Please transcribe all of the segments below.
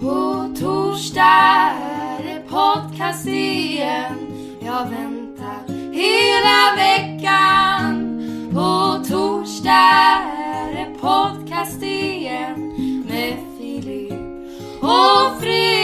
På torsdag är det podcast igen. Jag väntar hela veckan. På torsdag är det podcast igen. Med Filip och Fredrik.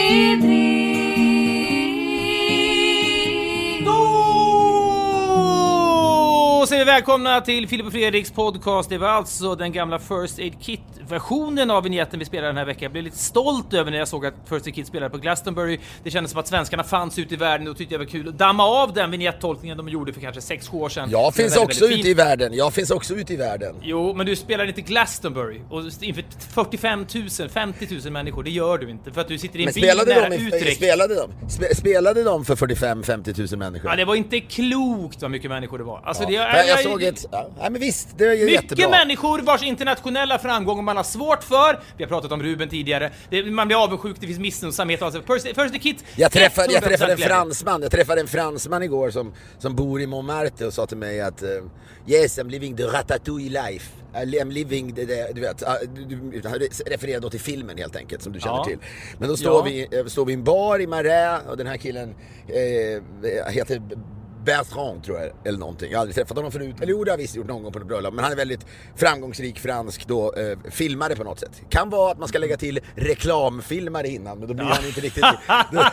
Välkomna till Filip och Fredriks podcast. Det var alltså den gamla First Aid Kit-versionen av vignetten vi spelade den här veckan. Jag blev lite stolt över när jag såg att First Aid Kit spelade på Glastonbury. Det kändes som att svenskarna fanns ute i världen och tyckte det var kul att damma av den vignettolkningen de gjorde för kanske 6-7 år sedan. Jag finns väldigt, också väldigt ute i världen, jag finns också ute i världen. Jo, men du spelar inte Glastonbury och inför 45 000, 50 000 människor. Det gör du inte för att du sitter i en Men bil nära de, Utrecht. spelade de, spe, spelade de för 45-50 000 människor? Ja, det var inte klokt vad mycket människor det var. Alltså, Ja. det, jag, jag såg ett, ja, men visst, det är ju Mycket jättebra. människor vars internationella framgångar man har svårt för. Vi har pratat om Ruben tidigare. Det, man blir avundsjuk, det finns missunnsamhet. Alltså, first, first the kit. Jag träffade, jag 100% träffade en fransman, jag träffade en fransman igår som, som bor i Montmartre och sa till mig att eh, Yes, I'm living the ratatouille life. I'm living the, the, du vet, ah, du, refererar då till filmen helt enkelt som du känner Ja. till. Men då står, Ja. vi, eh, står vi i en bar i Marais och den här killen eh, heter Bertrand tror jag, eller någonting. Jag har aldrig träffat honom förut. Eller jo, det har jag visst gjort någon gång på något bröllop. Men han är väldigt framgångsrik fransk då, eh, filmare på något sätt. Kan vara att man ska lägga till reklamfilmare innan, men då blir han inte riktigt... Då,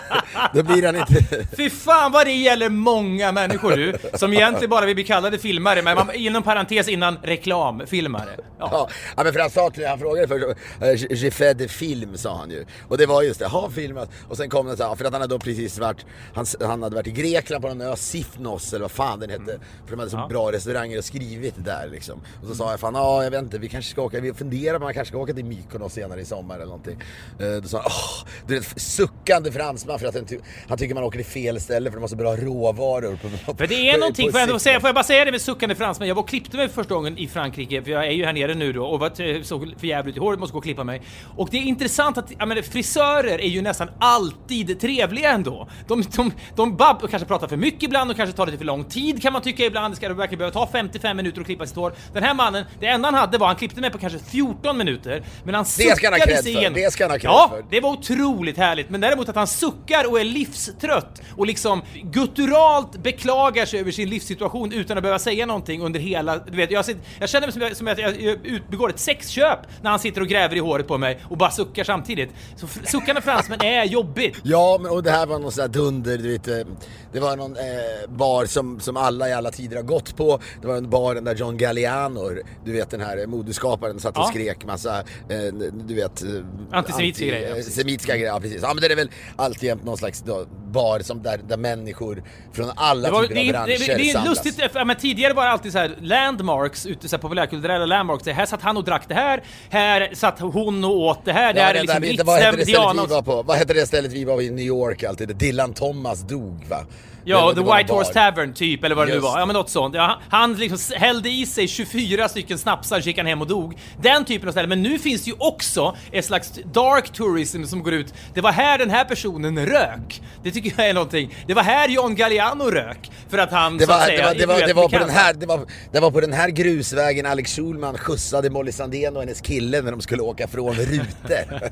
då blir han inte... Fy fan vad det gäller många människor du, som egentligen bara vill bli kallade filmare, men man, inom parentes innan reklamfilmare. Ja. Ja, ja men för han sa till han frågade först, eh, j'ai fait de film sa han ju. Och det var just det, ha filmat. Och sen kom det så här, för att han hade då precis varit, han, han hade varit i Grekland på någon ö, Sifnos eller vad fan den hette. För de hade så Ja. bra restauranger och skrivit där liksom. Och så sa jag, fan ja jag vet inte, vi kanske ska åka, vi funderar på att man kanske ska åka till Mykonos senare i sommar eller någonting. Eh, Då sa han, åh, du vet suckande fransman för att han, ty- han tycker man åker till fel ställe för de har så bra råvaror. På, För det är på- någonting, på får jag, ändå säga, får jag bara säga det med suckande fransmän? Jag var och klippte mig för första gången i Frankrike, för jag är ju här nere nu då och var, såg för jävligt i håret, måste gå och klippa mig. Och det är intressant att, jag menar, frisörer är ju nästan alltid trevliga ändå. De, de, de och kanske pratar för mycket ibland och kanske tar lite för lång tid kan man tycka ibland. Ska det verkligen behöva ta 55 minuter att klippa sitt hår? Den här mannen, det enda han hade var, han klippte mig på kanske 14 minuter, men han Det ska han ha suckade sig igenom. det ska han ha cred Ja, för. det var otroligt härligt, men däremot att han suckar och är livstrött och liksom gutturalt beklagar sig över sin livssituation utan att behöva säga någonting under hela... Du vet, jag, jag känner mig som, jag- som att jag ut- begår ett sexköp när han sitter och gräver i håret på mig och bara suckar samtidigt. Så suckande fransmän är jobbigt. Ja, men och det här var någon sån här dunder, du vet. Det var någon eh, bar som, som alla i alla tider har gått på. Det var en baren där John Galliano, du vet den här modeskaparen, satt och Ja. skrek massa, eh, du vet... eh, Antisemitiska grejer, eh, precis. Semitiska grejer, ja precis. Ja men det är väl alltjämt någon slags då, bar som där, där människor från alla Det, var, typer det, av branscher det, det är samlas. lustigt, men tidigare var det alltid så här landmarks, ute, så här populärkulturella landmarks. Det här satt han och drack det här, här satt hon och åt det här, Ja, där är det liksom där, vad hette det stället Diana vi var på? Vad hette det stället vi var i New York alltid? Dylan Thomas dog va? Ja, The var White Horse. Tavern typ, eller vad det nu Just var. Ja men något sånt. Ja, han liksom hällde i sig 24 stycken snapsar, gick han hem och dog. Den typen av ställen. Men nu finns det ju också ett slags dark tourism som går ut. Det var här den här personen rök. Det tycker jag är någonting. Det var här John Galliano rök. För att han Det så att var, säga... det, var, det, var, det, var på den här, det, var, det var på den här grusvägen Alex Schulman skjutsade Molly Sandén och hennes kille när de skulle åka från Rute.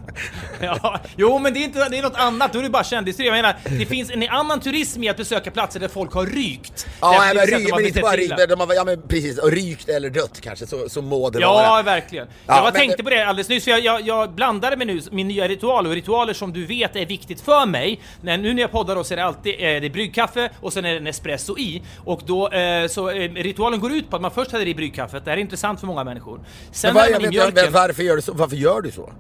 Ja, jo men det är inte, det är något annat, då är det bara kändisar. Jag menar, det finns en annan turism i att besöka platser där folk har rykt. ja, men, vill säga att ry, de har men inte bara rykt, de har, ja men precis, och rykt eller dött kanske, så, så må det Ja, vara. verkligen. Ja, jag bara men- tänkte på det alldeles nyss, jag, jag, jag blandade med nu min nya ritual, och ritualer som du vet är viktigt för mig. När, nu när jag poddar då så är det alltid eh, det är bryggkaffe och sen är det en espresso i. Och då, eh, så eh, ritualen går ut på att man först häller i bryggkaffet, det här är intressant för många människor. Sen Men häller jag vet, jag, mjölken. varför, gör så, varför gör du så?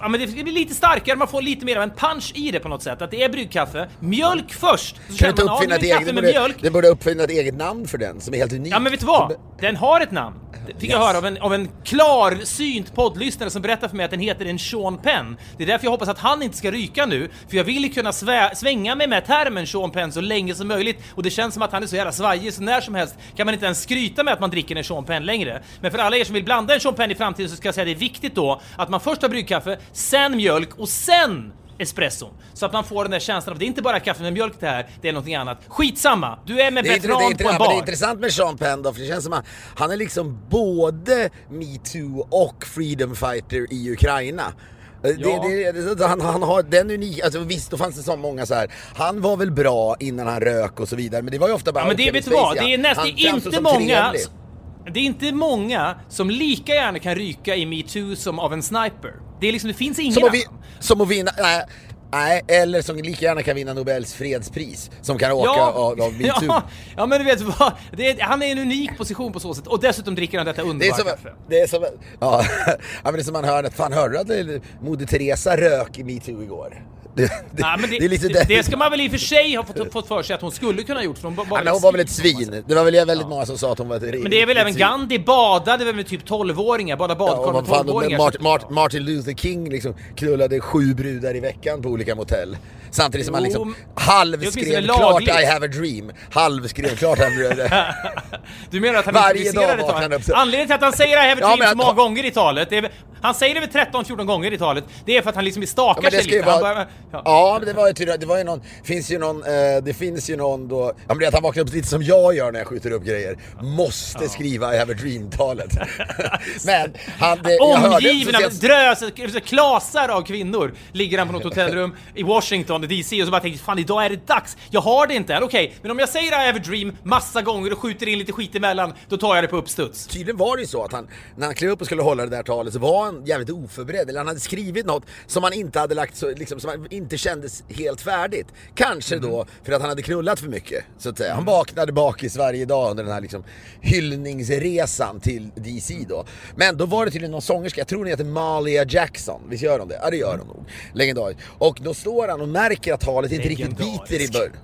Ja, men det blir lite starkare, man får lite mer av en punch i det på något sätt. Att det är bryggkaffe, mjölk först! Så Kan du inte uppfinna ett eget, borde, det borde uppfinna ett eget namn för den som är helt unikt. Ja men vet du vad? Den har ett namn. Det fick jag Yes. höra av en, av en klarsynt poddlyssnare som berättar för mig att den heter en Sean Penn. Det är därför jag hoppas att han inte ska ryka nu, för jag vill kunna svä- svänga mig med termen Sean Penn så länge som möjligt och det känns som att han är så jävla svajig så när som helst kan man inte ens skryta med att man dricker en Sean Penn längre. Men för alla er som vill blanda en Sean Penn i framtiden så ska jag säga att det är viktigt då att man först har bryggkaffe, sen mjölk och sen espresso. Så att man får den där känslan av det är inte bara kaffe med mjölk det här, det är någonting annat. Skitsamma! Du är med Det är, inte, det, är veteran inte, på en men det är bar. intressant med Sean Penn då, för det känns som att han är liksom både metoo och freedom fighter i Ukraina. Det, Ja. det, det, han, han har den unik, alltså visst då fanns det så många så här. Han var väl bra innan han rök och så vidare men det var ju ofta bara Ja, men det vet du vad, det är nästan inte många... trevlig. Det är inte många som lika gärna kan ryka i metoo som av en sniper. Det är liksom, det finns ingen Som att, vi, som att vinna, nej, nej, eller som lika gärna kan vinna Nobels fredspris. Som kan åka av, av metoo. ja, ja, men du vet vad, är, han är i en unik position på så sätt. Och dessutom dricker han detta Det är underbara som, kaffe. det är som, ja, ja men det är som man hör, att fan hörde du att Moder Teresa rök i metoo igår? Det, det, Ja, det, är lite det, ska man väl i och för sig ha fått, fått för sig att hon skulle kunna ha gjort. För hon, var Ja, hon var väl ett svin? Det var väl väldigt många som sa att hon var ett Men det är väl även svin. Gandhi badade väl med typ 12-åringar, badade Ja, badkar och med vad fan, 12-åringar. Martin, Martin, Martin Luther King liksom knullade sju brudar i veckan på olika motell. Samtidigt som han liksom det halvskrev klart. I have a dream. Halvskrev klart dream. Du menar att han Varje improviserade dag vaknar han upp Anledningen till att han säger I have a Ja, dream men så många gånger i talet, det är, han säger det väl 13-14 gånger i talet, det är för att han liksom stakar Ja, det sig lite. Han vara... bara, ja. Ja, men det var ju tydligt, det var ju någon, finns ju någon, eh, det finns ju någon då, ja men det att han vaknar upp lite som jag gör när jag skjuter upp grejer. Måste skriva I have a dream-talet. men han, det, Omgiven av drös, klasar av kvinnor ligger han på något hotellrum i Washington, DC och så bara tänker fan idag är det dags. Jag har det inte än, okej, men om jag säger I have a dream massa gånger och skjuter in lite skit emellan, då tar jag det på uppstuds. Tydligen var det ju så att han, när han klev upp och skulle hålla det där talet så var han jävligt oförberedd. Eller han hade skrivit något som han inte hade lagt så, liksom, som inte kändes helt färdigt. Kanske då för att han hade knullat för mycket, så att säga. Han vaknade bakis varje dag under den här liksom hyllningsresan till DC då. Men då var det tydligen någon sångerska, jag tror hon heter Malia Jackson. Visst gör hon det? Ja det gör hon nog. Legendarisk. Och då står han och märker att talet inte riktigt biter i början.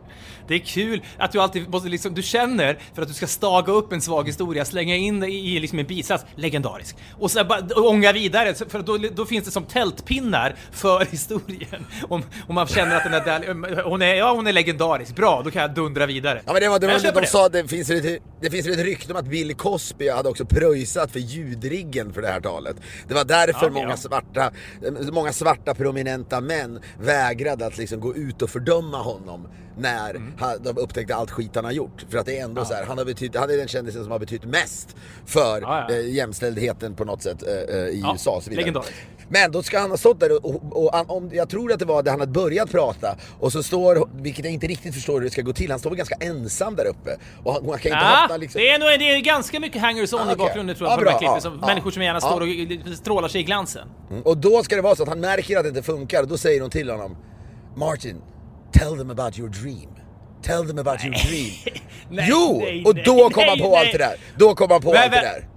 Det är kul att du alltid måste liksom, du känner för att du ska staga upp en svag historia, slänga in det i, i liksom en bisats, legendarisk. Och sen bara ånga vidare, för då, då finns det som tältpinnar för historien. Om, om man känner att den är där, hon är, ja hon är legendarisk, bra, då kan jag dundra vidare. Ja men det var, det var köper de sa, det finns, ett, det finns ett rykte om att Bill Cosby hade också pröjsat för ljudriggen för det här talet. Det var därför Ja, många, ja. svarta, många svarta prominenta män vägrade att liksom gå ut och fördöma honom när Mm. han, de upptäckte allt skit han har gjort. För att det är ändå så här, han, har betytt, han är den kändisen som har betytt mest för Ja, ja. Eh, jämställdheten på något sätt eh, eh, i Ja, USA och så vidare. Men då ska han ha stått där och, och, och han, om, jag tror att det var där han hade börjat prata och så står, vilket jag inte riktigt förstår hur det ska gå till, han står väl ganska ensam där uppe. Och han, han kan inte Ja, hoppa liksom. det, är nog, det är ganska mycket hangers on Ah, i okej. bakgrunden tror jag Ja, på de här bra, klippen. ja, som ja. människor som gärna Ja. står och strålar sig i glansen. Mm. Och då ska det vara så att han märker att det inte funkar och då säger hon till honom Martin, tell them about your dream. Tell them about your dream. Nej, jo! nej, och då kom han nej, på allt nej. det där. Då kom han på Men- allt det men- där.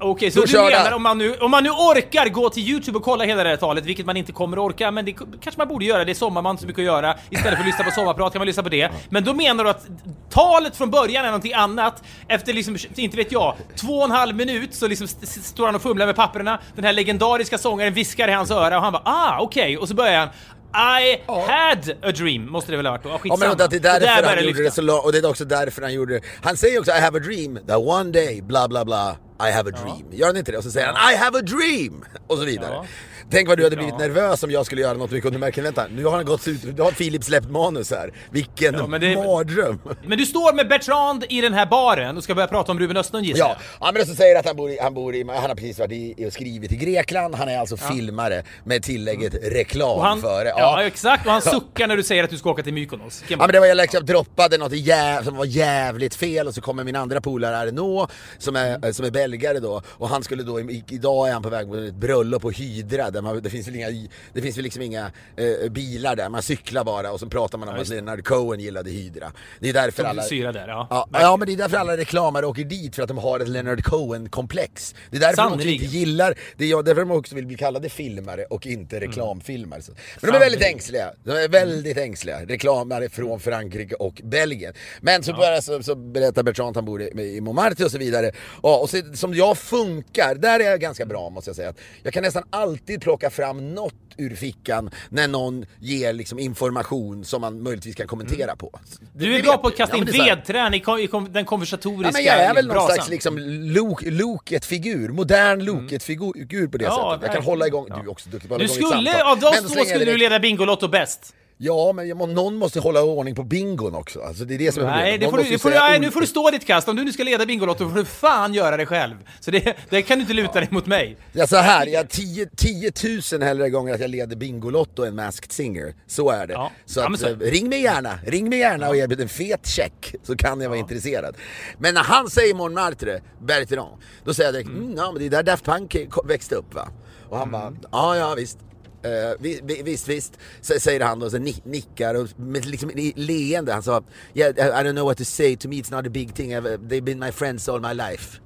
Okej, så Då du menar han. om man, nu, om man nu orkar gå till Youtube och kolla hela det här talet, vilket man inte kommer orka, men det kanske man borde göra, det är sommarman så mycket att göra. Istället för att lyssna på sommarprat kan man lyssna på det. Men då menar du att talet från början är någonting annat. Efter liksom, inte vet jag, två och en halv minut så liksom st- st- står han och fumlar med papperna. Den här legendariska sångaren viskar i hans öra och han bara ah okej, och så börjar han I had a dream, måste det väl ha varit då? Ja, Ja men vänta, det är där därför börjar han gjorde lyfta. det så långt och det är också därför han gjorde det. Han säger också I have a dream that one day bla bla bla I have a dream. Gör han inte det? Och så säger han I have a dream! Och så vidare. Ja. Tänk vad du hade blivit Ja. nervös om jag skulle göra något och du märker vänta, nu har han gått ut, nu har Filip släppt manus här. Vilken Ja, men det- mardröm! Men du står med Bertrand i den här baren och ska börja prata om Ruben Östlund gissar Ja, jag. ja men så säger att han bor i, han bor i, han har precis varit i, och skrivit i Grekland, han är alltså filmare med tillägget reklam Och han, före. ja. exakt, och han suckar när du säger att du ska åka till Mykonos. Ja men det var jag liksom droppade något jä- som var jävligt fel och så kommer min andra polare Arnaud som är, som är belgare då och han skulle då, idag är han på väg mot ett bröllop på Hydra där man, det finns väl inga, det finns väl liksom inga eh, bilar där, man cyklar bara och så pratar man om Ja, att. Leonard Cohen gillade Hydra. Det är därför Som alla... syra där, ja. Ja, ja men det är därför alla reklamare åker dit för att de har ett Leonard Cohen-komplex. Det är därför de också Sannerligen. inte gillar, det är ja, därför de också vill bli kallade filmare och inte reklamfilmare. Så- Men de är väldigt ängsliga, de är väldigt ängsliga. Reklamare från Frankrike och Belgien. Men så, börjar, så, så berättar Bertrand att han bor i, i Montmartre och så vidare. Ja, och så, som jag funkar, där är jag ganska bra måste jag säga. Att Jag kan nästan alltid plocka fram något ur fickan när någon ger liksom information som man möjligtvis kan kommentera på. Du är bra på att kasta ja, in vedträn i, kom, i kom, den konversatoriska Ja, men jag är väl någon slags liksom Lok- Loket-figur, modern Loket-figur på det Ja, sättet. Jag kan hålla igång, du är också duktig på att hålla Du igång ett skulle, samtal. av de två skulle du leda Bingolotto bäst. Ja, men må, någon måste hålla ordning på bingon också. Alltså, det är det som är Nej, det får du, det får du, nej, nu får du stå ditt kast. Om du nu ska leda Bingolotto får du fan göra det själv. Så det, det kan du inte luta dig mot mig. Ja, så här, jag har 10, 10 000 hellre gånger att jag leder Bingolotto än Masked Singer. Så är det. Ja. Så, Ja, att, men så- eh, ring mig gärna, ring mig gärna och erbjud en fet check så kan jag vara intresserad. Men när han säger Montmartre, Bertrand, då säger jag direkt, mm. ja men det är där Daft Punk ko- växte upp va? Och han bara, ja ja visst. Eh, vi, vi, visst, visst, säger han och så ni, nickar och med liksom leende. Han sa, yeah, I don't know what to say, to me it's not a big thing, I've, they've been my friends all my life.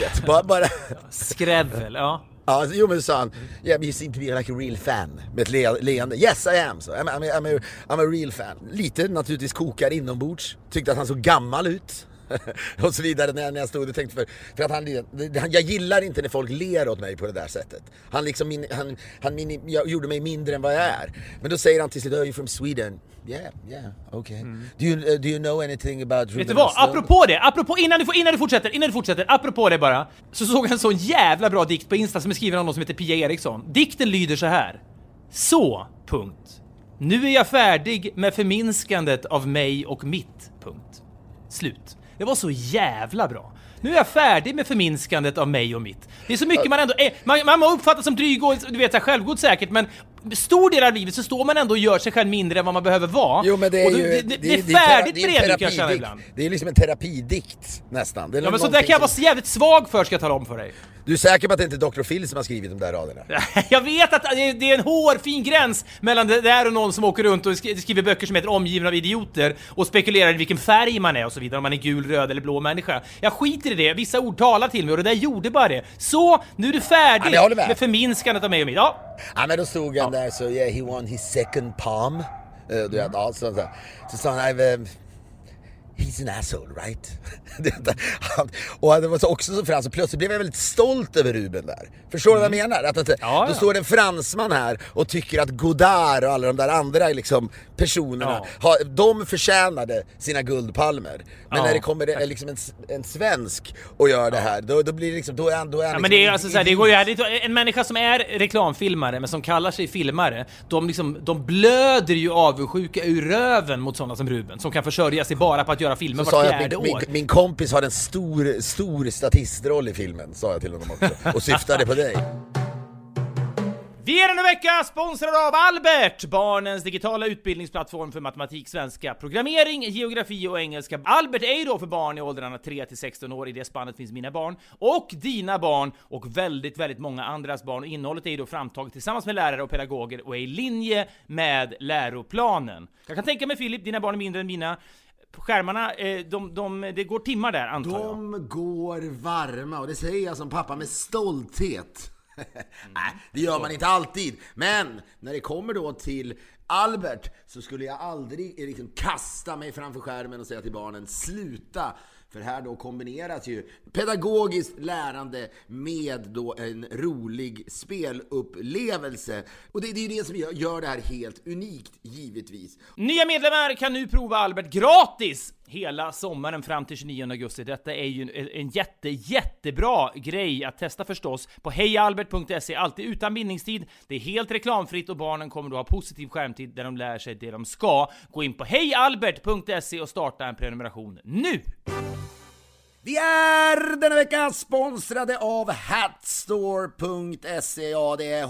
Vet, bara, bara Skrävel, ja. Ja, jo men så sa han, yeah, you seem to be like a real fan. Med ett le leende. Yes I am, så. I'm, I'm, I'm, a, I'm a real fan. Lite naturligtvis kokar inombords. Tyckte att han såg gammal ut. och så vidare när jag, när jag stod och tänkte för, för att han, han, jag gillar inte när folk ler åt mig på det där sättet. Han liksom, min, han, han min, jag gjorde mig mindre än vad jag är. Men då säger han till slut, oh, you're from Sweden. Yeah, yeah, okay. Do, you, uh, do you know anything about Vet du vad? Apropå det, apropå, innan du, innan du fortsätter, innan du fortsätter, apropå det bara, så såg jag en sån jävla bra dikt på Insta som är skriven av någon som heter Pia Eriksson. Dikten lyder så här. Så, punkt. Nu är jag färdig med förminskandet av mig och mitt, punkt. Slut. Det var så jävla bra. Nu är jag färdig med förminskandet av mig och mitt. Det är så mycket man ändå är, man, man uppfattas som dryg och du vet självgod säkert, men stor del av livet så står man ändå och gör sig själv mindre än vad man behöver vara. Jo men det är Och ju... det, det, det, är färdigt kan jag känna ibland. Det är liksom en terapidikt nästan. Ja men så där kan jag vara så jävligt svag för ska jag tala om för dig. Du är säker på att det inte är Dr. Phil som har skrivit de där raderna? Jag vet att det är- en hårfin gräns mellan det där och någon som åker runt och sk- skriver böcker som heter Omgiven av idioter och spekulerar i vilken färg man är och så vidare, om man är gul, röd eller blå människa. Jag skiter i det, vissa ord talar till mig och det där gjorde bara det. Så, nu är du Ja, färdig jag håller med. med förminskandet av mig och mitt. Ja, Ja men då stod han där så, yeah he won his second palm. Uh, du vet, ja, så, så, så sa han, I've, um, He's an asshole right? Han, och det var så också så franskt, plötsligt blev jag väldigt stolt över Ruben där. Förstår du vad jag menar? Att, att, Mm. Ja, då ja. står det en fransman här och tycker att Godard och alla de där andra liksom, personerna, Ja. har, de förtjänade sina guldpalmer. Men Ja, när det kommer liksom en, en svensk och gör det här, då, då blir det liksom, då är han, då är han Ja, liksom men det är en alltså så här, det går ju det en människa som är reklamfilmare men som kallar sig filmare, de liksom, de blöder ju avundsjuka ur röven mot sådana som Ruben, som kan försörja sig bara på att göra filmer Så vart fjärde min, år. min, min kompis har en stor, stor statistroll i filmen, sa jag till honom också. Och syftade på dig. Vi är denna vecka sponsrade av Albert, barnens digitala utbildningsplattform för matematik, svenska, programmering, geografi och engelska. Albert är ju då för barn i åldrarna 3 till 16 år, i det spannet finns mina barn och dina barn och väldigt, väldigt många andras barn. Och innehållet är ju då framtaget tillsammans med lärare och pedagoger och är i linje med läroplanen. Jag kan tänka mig Filip, dina barn är mindre än mina. På skärmarna, eh, de, de, det går timmar där antar jag. De går varma och det säger jag som pappa med stolthet. Nej, det gör man inte alltid. Men när det kommer då till Albert så skulle jag aldrig liksom kasta mig framför skärmen och säga till barnen sluta. För här då kombineras ju pedagogiskt lärande med då en rolig spelupplevelse. Och det, det är ju det som gör, det här helt unikt, givetvis. Nya medlemmar kan nu prova Albert gratis hela sommaren fram till 29 augusti. Detta är ju en, en jätte, jättebra grej att testa förstås på hejalbert.se, alltid utan bindningstid. Det är helt reklamfritt och barnen kommer då ha positiv skärmtid där de lär sig det de ska. Gå in på hejalbert.se och starta en prenumeration nu! Vi är denna vecka sponsrade av hatstore.se. Ja, det är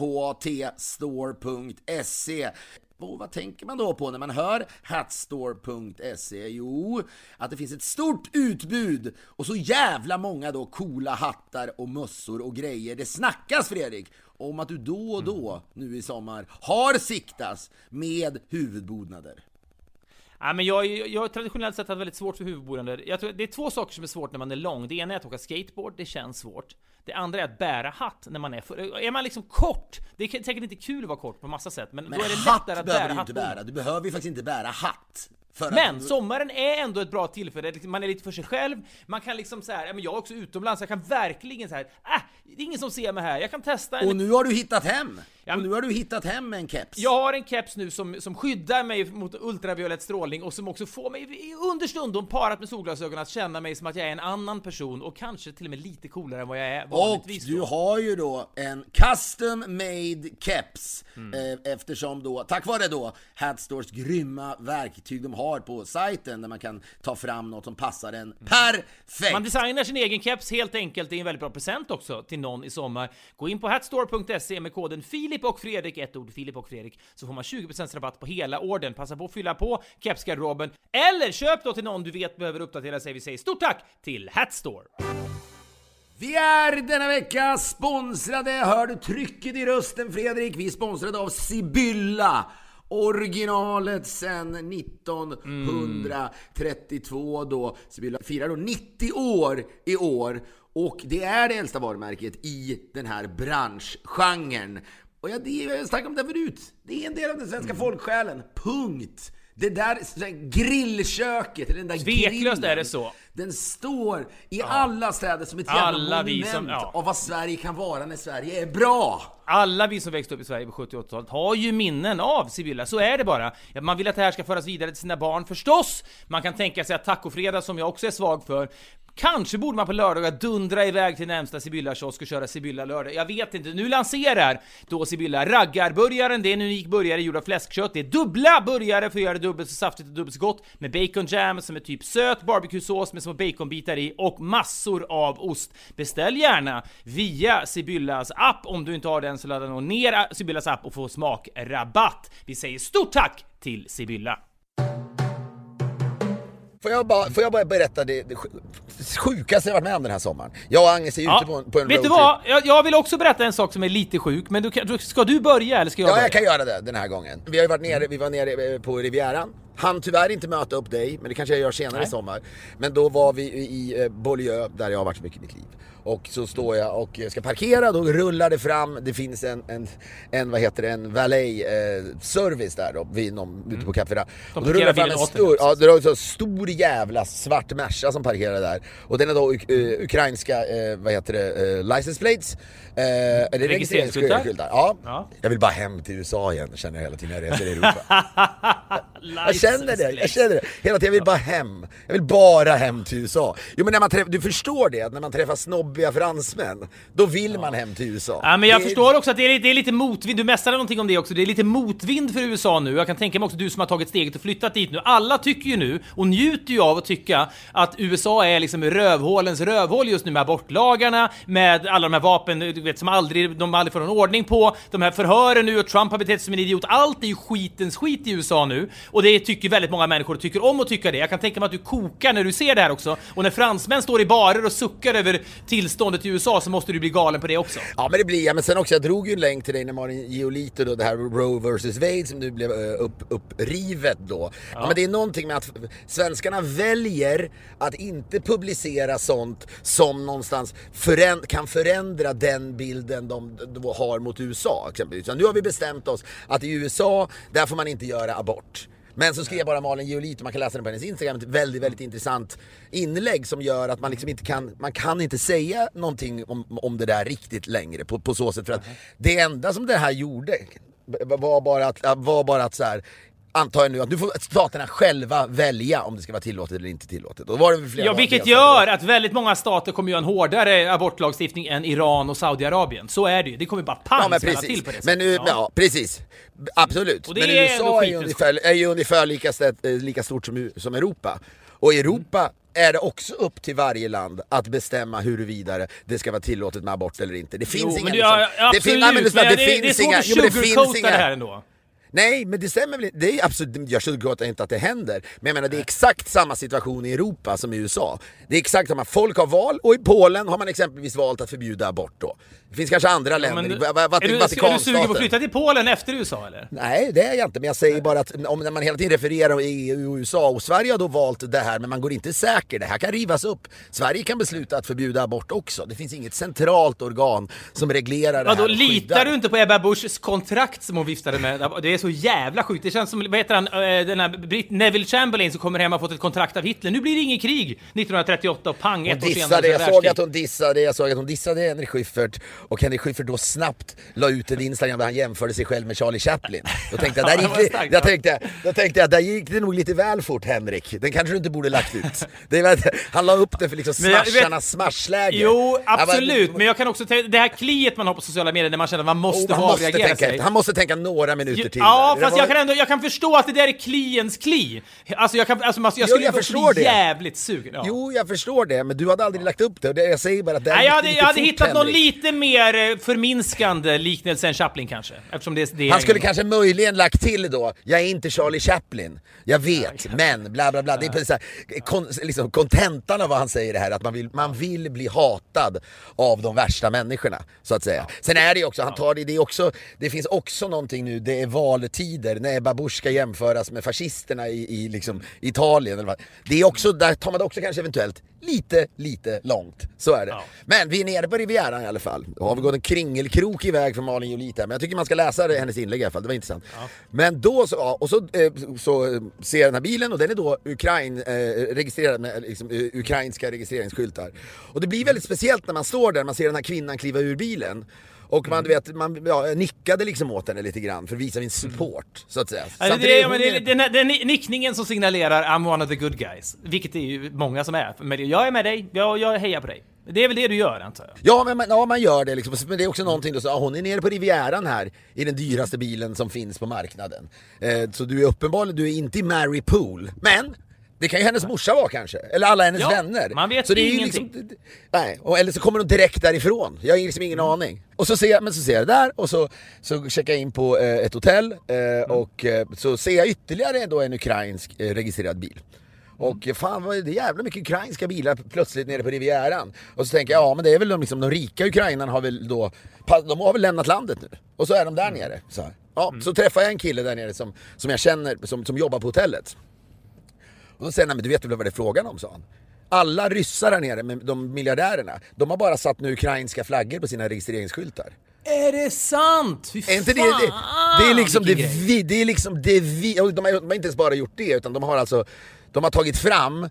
htstore.se. Och vad tänker man då på när man hör hatstore.se? Jo, att det finns ett stort utbud och så jävla många då coola hattar och mössor och grejer. Det snackas Fredrik om att du då och då nu i sommar har siktas med huvudbodnader. Ja, men jag, jag har traditionellt sett haft väldigt svårt för huvudbonader. Jag tror, det är två saker som är svårt när man är lång. Det ena är att åka skateboard, det känns svårt. Det andra är att bära hatt när man är för, Är man liksom kort, det är säkert inte kul att vara kort på massa sätt, men, Men då är det hatt lättare att behöver bära du inte hatt. bära. Du behöver ju faktiskt inte bära hatt. Men att, sommaren är ändå ett bra tillfälle, man är lite för sig själv, man kan liksom så här, men jag är också utomlands, jag kan verkligen så här, äh, det är ingen som ser mig här, jag kan testa en Och nu har du hittat hem! Och nu har du hittat hem en keps. Jag har en keps nu som, som skyddar mig mot ultraviolett strålning och som också får mig understundom parat med solglasögon att känna mig som att jag är en annan person och kanske till och med lite coolare än vad jag är Och vanligtvis. du då. har ju då en custom made keps Mm. eh, eftersom då, tack vare då Hatstores grymma verktyg de har på sajten där man kan ta fram något som passar en perfekt. Mm. Man designar sin egen keps helt enkelt. Det är en väldigt bra present också till någon i sommar. Gå in på hatstore.se med koden Filip och Fredrik, ett ord Filip och Fredrik, så får man 20% rabatt på hela ordern. Passa på att fylla på kepsgarderoben eller köp då till någon du vet behöver uppdatera sig. Vi säger stort tack till Hatstore! Vi är denna vecka sponsrade, hör du trycket i rösten Fredrik? Vi är sponsrade av Sibylla. Originalet sen 1932 då. Sibylla firar då 90 år i år. Och det är det äldsta varumärket i den här branschgenren. Och jag, det, jag har snackat om det förut. Det är en del av den svenska folksjälen. Punkt! Det där grillköket, den där Tveklöst grillen, är det så. Den står i alla städer som ett jävla Alla monument som- ja. av vad Sverige kan vara när Sverige är bra. Alla vi som växte upp i Sverige på 70 och 80-talet har ju minnen av Sibylla, så är det bara. Man vill att det här ska föras vidare till sina barn förstås. Man kan tänka sig att tacofredag, som jag också är svag för, Kanske borde man på lördagar dundra iväg till närmsta Sibylla-kiosk och köra Sibylla lördag. Jag vet inte. Nu lanserar då Sibylla raggarburgaren. Det är en unik burgare gjord av fläskkött. Det är dubbla burgare för att göra det dubbelt så saftigt och dubbelt så gott. Med bacon jam som är typ söt barbecuesås med små baconbitar i och massor av ost. Beställ gärna via Sibyllas app. Om du inte har den så ladda ner Sibyllas app och få smakrabatt. Vi säger stort tack till Sibylla! Får jag bara, får jag bara berätta det, det sj- sjukaste jag varit med om den här sommaren? Jag och Agnes är Ja, ute på, på en vet du vad? Jag, jag vill också berätta en sak som är lite sjuk, men du, ska du börja eller ska jag Ja, börja? jag kan göra det den här gången. Vi har ju varit nere, vi var nere eh, på Rivieran. Han tyvärr inte möta upp dig, men det kanske jag gör senare Nej. i sommar. Men då var vi i eh, Beaulieu, där jag har varit så mycket i mitt liv. Och så står jag och ska parkera, då rullar det fram, det finns en, en, en vad heter det, en valet eh, service där då, vid någon, ute på Café. Och då Mm. rullar fram en stor, ja, det är så stor jävla svart Merca som parkerar där. Och den är då uk- eh, ukrainska, eh, vad heter det, eh, license plates. Eh, eller Registreringsskyltar? Ja. Ja. Jag vill bara hem till USA igen, känner jag hela tiden när jag reser i Europa. Jag känner det, jag känner det. Hela tiden, jag vill bara hem. Jag vill bara hem till USA. Jo men när man träff, du förstår det, att när man träffar snobbiga fransmän, då vill man hem till USA. Ja, men jag Det- förstår också att det är, lite- det är lite motvind, du mästrade någonting om det också, det är lite motvind för USA nu. Jag kan tänka mig också du som har tagit steget och flyttat dit nu. Alla tycker ju nu, och njuter ju av att tycka, att USA är liksom rövhålens rövhål just nu med abortlagarna, med alla de här vapen, du vet, som aldrig, de aldrig får någon ordning på, de här förhören nu och Trump har betett sig som en idiot. Allt är ju skitens skit i USA nu, och det tycker väldigt många människor tycker om att tycka det. Jag kan tänka mig att du kokar när du ser det här också, och när fransmän står i barer och suckar över tillståndet i USA så måste du bli galen på det också. Ja men det blir jag, men sen också jag drog ju en länk till dig när Malin Giolito då, det här Roe vs Wade som nu blev eh, upp, upprivet då. Ja. men det är någonting med att svenskarna väljer att inte publicera sånt som någonstans föränd- kan förändra den bilden de, de har mot USA exempelvis. Så nu har vi bestämt oss att i USA, där får man inte göra abort. Men så skrev bara Malin Giolito, man kan läsa den på hennes Instagram, ett väldigt, väldigt intressant inlägg som gör att man liksom inte kan, man kan inte säga någonting om, om det där riktigt längre på, på så sätt. För att det enda som det här gjorde var bara att, var bara att så här, antar jag nu att nu får staterna själva välja om det ska vara tillåtet eller inte tillåtet. Och var det flera Ja, vilket gör att väldigt många stater kommer göra en hårdare abortlagstiftning än Iran och Saudiarabien. Så är det ju. Det kommer bara pang Ja men till på det Men nu, sättet. ja. precis. Absolut. Det Men är USA är ju ungefär, är ju ungefär lika, eh, lika stort som, som Europa. Och i Europa är det också upp till varje land att bestämma huruvida det ska vara tillåtet med abort eller inte. Det finns Jo, inga... men det, liksom- ja, det absolut, fin- nej, men men det, det, det är finns svårt inga... att men det finns sugarcoata det här ändå. Nej, men det stämmer väl inte. Det är absolut, jag sugarcoatar inte att det händer. Men jag menar, det är exakt samma situation i Europa som i USA. Det är exakt samma. Folk har val och i Polen har man exempelvis valt att förbjuda abort då. Det finns kanske andra länder, Men, i Va- Va- är, du, är du sugen på att Vatikanstaten. flytta till Polen efter USA eller? Nej, det är jag inte. Men jag säger bara att om när man hela tiden refererar om EU och USA och Sverige har då valt det här, men man går inte säker. Det här kan rivas upp. Sverige kan besluta att förbjuda abort också. Det finns inget centralt organ som reglerar det Vadå, här. och litar du inte på Ebba Buschs kontrakt som hon viftade med? Det är så jävla sjukt. Det känns som, vad heter han, eh, den här Brit Neville Chamberlain som kommer hem och fått ett kontrakt av Hitler. Nu blir det ingen krig 1938 och pang, Hon ett år senare dissade, så är jag såg att hon dissade, jag såg att hon dissade Henrik Schyffert och Henrik Schyffert då snabbt la ut en Instagram där han jämförde sig själv med Charlie Chaplin. Då tänkte jag, där det var gick, starkt, det, ja. jag tänkte, då tänkte jag, där gick det nog lite väl fort Henrik. Den kanske du inte borde lagt ut. Det väl- han la upp det för liksom smasharnas smashläge. Jo, bara- absolut. Men jag kan också tänka, det här kliet man har på sociala medier när man känner att man måste Oh, han, måste tänka, sig. han måste tänka några minuter till. Ja. Det fast var- jag kan ändå, jag kan förstå att det där är kliens kli. Alltså jag kan, alltså man, jag Jo, skulle jag ju förstår bli det. jävligt sugen. Ja. Jo, jag förstår det, men du hade aldrig lagt upp det. Och det jag säger bara att där Nej, jag det hade, jag hade hittat någon Henrik. lite mer eh, förminskande liknelse än Chaplin kanske. Eftersom det, det Han skulle kanske möjligen lagt till då, jag är inte Charlie Chaplin, jag vet, men bla bla bla. Det är precis så här, kon, liksom, kontentan av vad han säger det här, att man vill, man vill bli hatad av de värsta människorna, så att säga. Sen är det ju också, han tar det, det är också, det finns också någonting nu, det är valtider, när Ebba Busch ska jämföras med fascisterna i, i liksom, Italien. Eller vad. Det är också, där tar man det också kanske eventuellt lite, lite långt. Så är det. Ja. Men vi är nere på Rivieran i alla fall. Då har vi gått en kringelkrok iväg från Malin Jolita. Men jag tycker man ska läsa det, hennes inlägg i alla fall, det var intressant. Men då så, ja, och så, eh, så eh, ser jag den här bilen och den är då Ukrain, eh, registrerad med liksom, eh, ukrainska registreringsskyltar. Och det blir väldigt speciellt när man står där, man ser den här kvinnan kliva ur bilen. Och man, du vet, man ja, nickade liksom åt henne lite grann för att visa min support, så att säga. Alltså, det, hon men det, den, här- den nickningen som signalerar I'm one of the good guys. Vilket det är ju många som är. Men jag är med dig, jag, jag hejar på dig. Det är väl det du gör antar jag? Ja men man, ja, man gör det liksom. Men det är också någonting då, så, ja, hon är nere på Rivieran här i den dyraste bilen som finns på marknaden. Eh, så du är uppenbarligen, du är inte i Mary Pool. Men! Det kan ju hennes morsa vara kanske, eller alla hennes Ja, vänner. man vet så det är ingenting. Liksom, nej, och, eller så kommer de direkt därifrån. Jag har liksom ingen Mm. aning. Och så ser jag, men så ser jag det där och så, så checkar jag in på eh, ett hotell eh, Mm. och eh, så ser jag ytterligare då en ukrainsk eh, registrerad bil. Och fan vad är det jävla mycket ukrainska bilar plötsligt nere på Rivieran. Och så tänker jag, ja men det är väl de, liksom, de rika ukrainarna har väl då, de har väl lämnat landet nu. Och så är de där nere. Så, här. Ja, så träffar jag en kille där nere som, som jag känner, som, som jobbar på hotellet. Och då säger han, men du vet väl vad det är frågan om, sa han. Alla ryssar här nere, med de miljardärerna, de har bara satt nu ukrainska flaggor på sina registreringsskyltar. Är det sant? Fy Är inte det, det, det är liksom det, vi, det är liksom det vi, de har, de har inte ens bara gjort det utan de har alltså, de har tagit fram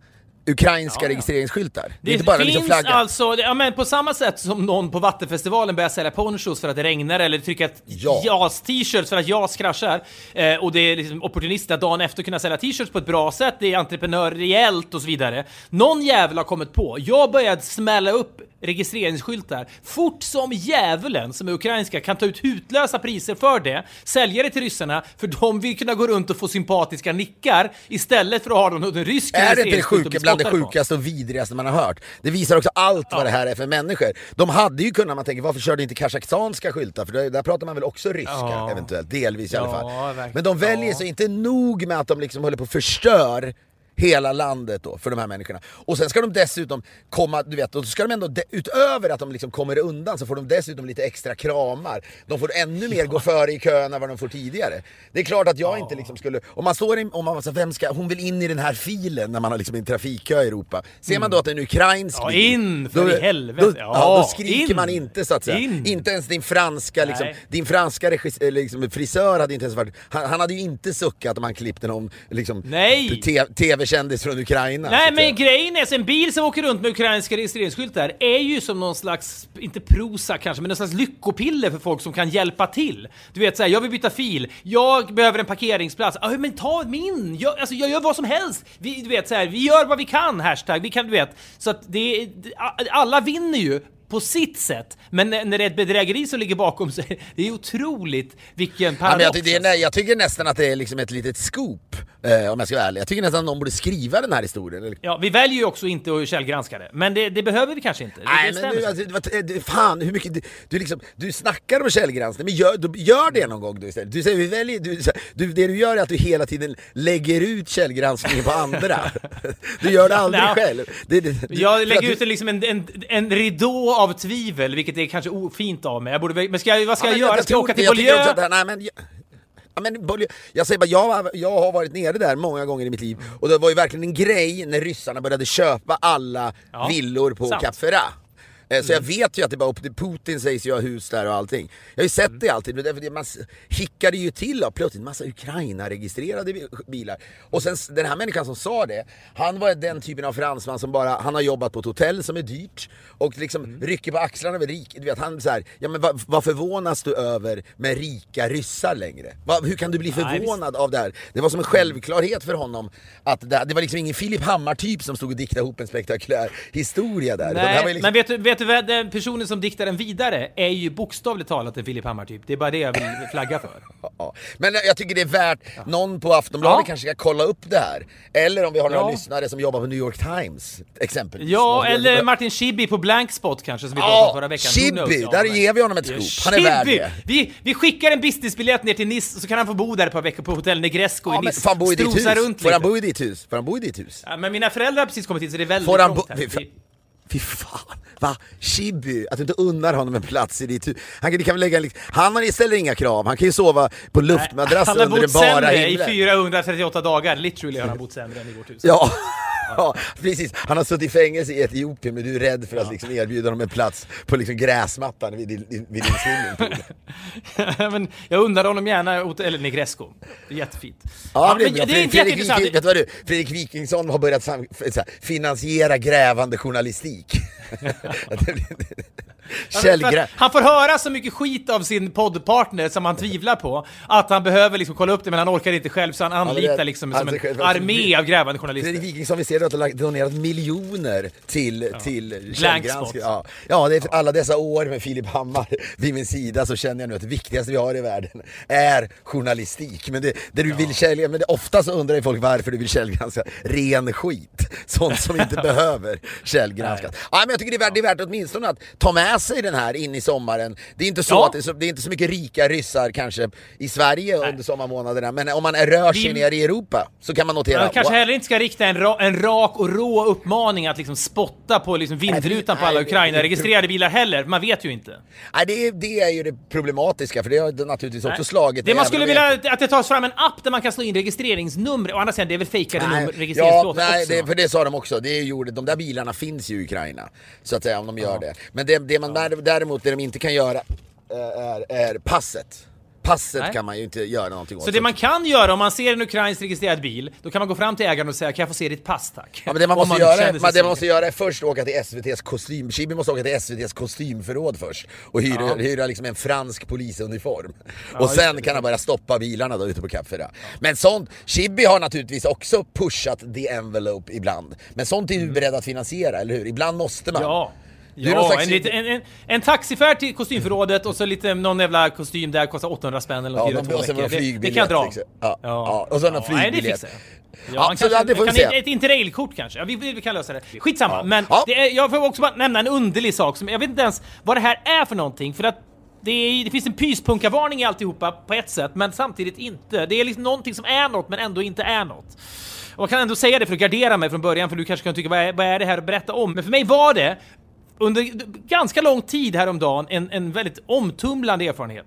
ukrainska Ja, ja. registreringsskyltar. Det, Det är inte bara finns liksom flagga. alltså, ja, men på samma sätt som någon på Vattenfestivalen börjar sälja ponchos för att det regnar eller trycka Ja. JAS-t-shirts för att JAS kraschar. Eh, och det är liksom opportunistiskt att dagen efter kunna sälja t-shirts på ett bra sätt, det är entreprenöriellt och så vidare. Någon jävel har kommit på, jag började smälla upp registreringsskyltar fort som djävulen som är ukrainska kan ta ut hutlösa priser för det, sälja det till ryssarna för de vill kunna gå runt och få sympatiska nickar istället för att ha någon rysk Är det inte det sjuka, bland det sjukaste och vidrigaste man har hört? Det visar också allt vad det här är för människor. De hade ju kunnat, man tänker varför körde inte kazakstanska skyltar? För där, där pratar man väl också ryska Ja. eventuellt, delvis i alla Ja, fall. verkligen. Men de väljer Ja. så inte nog med att de liksom håller på och förstör hela landet då för de här människorna. Och sen ska de dessutom komma, du vet, och så ska de ändå, utöver att de liksom kommer undan så får de dessutom lite extra kramar. De får ännu mer gå före i kön än vad de får tidigare. Det är klart att jag inte liksom skulle, om man står i, om man, så vem ska, hon vill in i den här filen när man har liksom en trafikkö i Europa. Ser man då att det är en ukrainsk Ja, in för i helvete. Då, ja, Ja, då skriker in. man inte så att säga. In. Inte ens din franska, liksom, Nej. din franska regis, liksom, frisör hade inte ens varit, han, han hade ju inte suckat om han klippte någon liksom, Nej. Tv-kändis från Ukraina. Nej men grejen är, så en bil som åker runt med ukrainska registreringsskyltar är ju som någon slags, inte prosa kanske, men någon slags lyckopiller för folk som kan hjälpa till. Du vet såhär, jag vill byta fil, jag behöver en parkeringsplats, ah, men ta min! Jag, alltså, jag gör vad som helst! Vi, du vet såhär, vi gör vad vi kan, hashtag, vi kan, du vet. Så att det, alla vinner ju på sitt sätt, men när det är ett bedrägeri som ligger bakom så är det är otroligt vilken Ja, paradox. men jag, tycker, det är- jag tycker nästan att det är liksom ett litet scoop, eh, om jag ska vara ärlig. Jag tycker nästan att någon borde skriva den här historien. Ja, vi väljer ju också inte att källgranska det, men det, det behöver vi kanske inte. Det, Nej det men så. alltså, vad- du, fan hur mycket, du, du, liksom, du snackar om källgranskning, men gör, du, gör det någon gång du istället. Du säger, vi väljer, du, du, det du gör är att du hela tiden lägger ut källgranskningen på andra. Du gör det aldrig Nej. själv. Det, Jag lägger ut liksom en, en, en ridå av tvivel, vilket är kanske ofint av mig. Jag borde, men ska jag, vad ska Ja, jag men göra? Ska jag åka till jag Beaulieu? här- nej, men, jag- Ja, men, jag säger bara, jag, har- jag har varit nere där många gånger i mitt liv och det var ju verkligen en grej när ryssarna började köpa alla Ja, villor på sant. Cap Eh, Så jag vet ju att det bara upp till Putin sägs ju ha hus där och allting. Jag har ju sett det alltid, men därför man hickade ju till av plötsligt en massa Ukraina-registrerade bi- bilar. Och sen den här människan som sa det, han var den typen av fransman som bara, han har jobbat på ett hotell som är dyrt och liksom rycker på axlarna över rik, du vet han så här, ja men vad, vad förvånas du över med rika ryssar längre? Vad- hur kan du bli Nej, förvånad av det här? Det var som en självklarhet för honom att det, det var liksom ingen Filip Hammar-typ som stod och diktade ihop en spektakulär historia där. Var Nej, ju liksom- men vet du, vet du vad, den personen som diktar den vidare är ju bokstavligt talat en Filip Hammar typ. Det är bara det jag vill flagga för. Ja. Men jag tycker det är värt, någon på Aftonbladet Ja. kanske ska kolla upp det här. Eller om vi har några Ja. lyssnare som jobbar på New York Times, exempelvis. Ja, eller Martin Schibbye på Blankspot kanske som vi pratade om förra veckan. Ja, Där ger vi honom ett scoop. Han är värd det. Vi, vi skickar en businessbiljett ner till Nice så kan han få bo där ett par veckor på hotell Negresco Ja, i Nice. får han bo i ditt hus? Får han bo i ditt hus? Får han bo i ditt hus? Ja, men mina föräldrar har precis kommit hit så det är väldigt långt här. Fy, fa- fy fan, va? Chibi, att du inte unnar honom en plats i ditt hus. Han, kan- kan lägga, liksom- han har- ställer inga krav, han kan ju sova på luftmadrass Han har under den bott bara sämre i himlen. 438 dagar. Literally har han bott sämre än i vårt hus. Ja, ja, precis. Han har suttit i fängelse i Etiopien men du är rädd för att liksom erbjuda honom en plats på liksom gräsmattan vid din, vid din swimmingpool. men jag undrar honom gärna hotell eller Negresco. Jättefint. Ja, men bra. det är Fredrik, inte Fredrik. Wiking, vet du vad du? Fredrik Wikingsson har börjat sam, här, finansiera grävande journalistik. Ja, att Han får höra så mycket skit av sin poddpartner som han tvivlar på, att han behöver liksom kolla upp det men han orkar inte själv så han anlitar liksom som en armé av grävande Fredrik journalister. Wikingsson, vi ser att du har donerat miljoner till, till Blankspot. källgranskning. Ja. ja, det alla dessa år med Filip Hammar vid min sida så känner jag nu att det viktigaste vi har i världen är journalistik. Men det, det du vill källgranska, men ofta så undrar ju folk varför du vill källgranska ren skit. Sånt som inte behöver källgranskas. Ja, men jag tycker det är, värt, det är värt åtminstone att ta med sig den här in i sommaren. Det är inte så Ja. att det är, så, det är inte så mycket rika ryssar kanske i Sverige under sommarmånaderna, men om man är rör sig ner i Europa så kan man notera Man kanske wow. heller inte ska rikta en, ra, en rak och rå uppmaning att liksom spotta på liksom vindrutan på alla Nej, Ukraina-registrerade bilar heller. Man vet ju inte. Nej, det, är, det är ju det problematiska, för det har naturligtvis också slagit Det man skulle vilja jag- att det tas fram en app där man kan slå in registreringsnummer. Å andra sidan, det är väl fejkade Nej, nummer, ja, registreringsplåtar nej också? det, för det sa de också. Det gjorde, de där bilarna finns ju i Ukraina. Så att säga, om de gör det. Men det, det man där- däremot, det de inte kan göra eh, är, är passet. Passet Nej. kan man ju inte göra någonting åt. Så det man kan göra om man ser en ukrainsk registrerad bil, då kan man gå fram till ägaren och säga kan jag få se ditt pass tack? Ja, men det man måste, göra, känner man, det man måste göra är först åka till SVT's kostym... Chibi måste åka till SVT's kostymförråd först och hyra, Ja. hyra liksom en fransk polisuniform. Ja, och sen kan han börja stoppa bilarna då ute på Café Ra. Men sånt, Chibi har naturligtvis också pushat the envelope ibland. Men sånt är du beredd att finansiera, eller hur? Ibland måste man. Mm. Ja. Ja, slags- en, lite, en, en, en taxifärd till kostymförrådet och så lite någon jävla kostym där kostar 800 spänn eller Ja, något någon- fyra, två och sen veckor. Det, det kan jag dra. liksom. Ja, ja, och så någon det flygbiljett. Ja, Ja, kanske, det får vi kan, se. Ett interrailkort kanske. Ja, vi, vi kan lösa det. Skitsamma, Ja. men Ja. Det är, jag får också bara nämna en underlig sak som jag vet inte ens vad det här är för någonting för att det, är, det finns en pyspunkavarning i alltihopa på ett sätt, men samtidigt inte. Det är liksom någonting som är något, men ändå inte är något. Och jag kan ändå säga det för att gardera mig från början, för du kanske kan tycka vad är, vad är det här att berätta om? Men för mig var det under ganska lång tid häromdagen en, en väldigt omtumlande erfarenhet.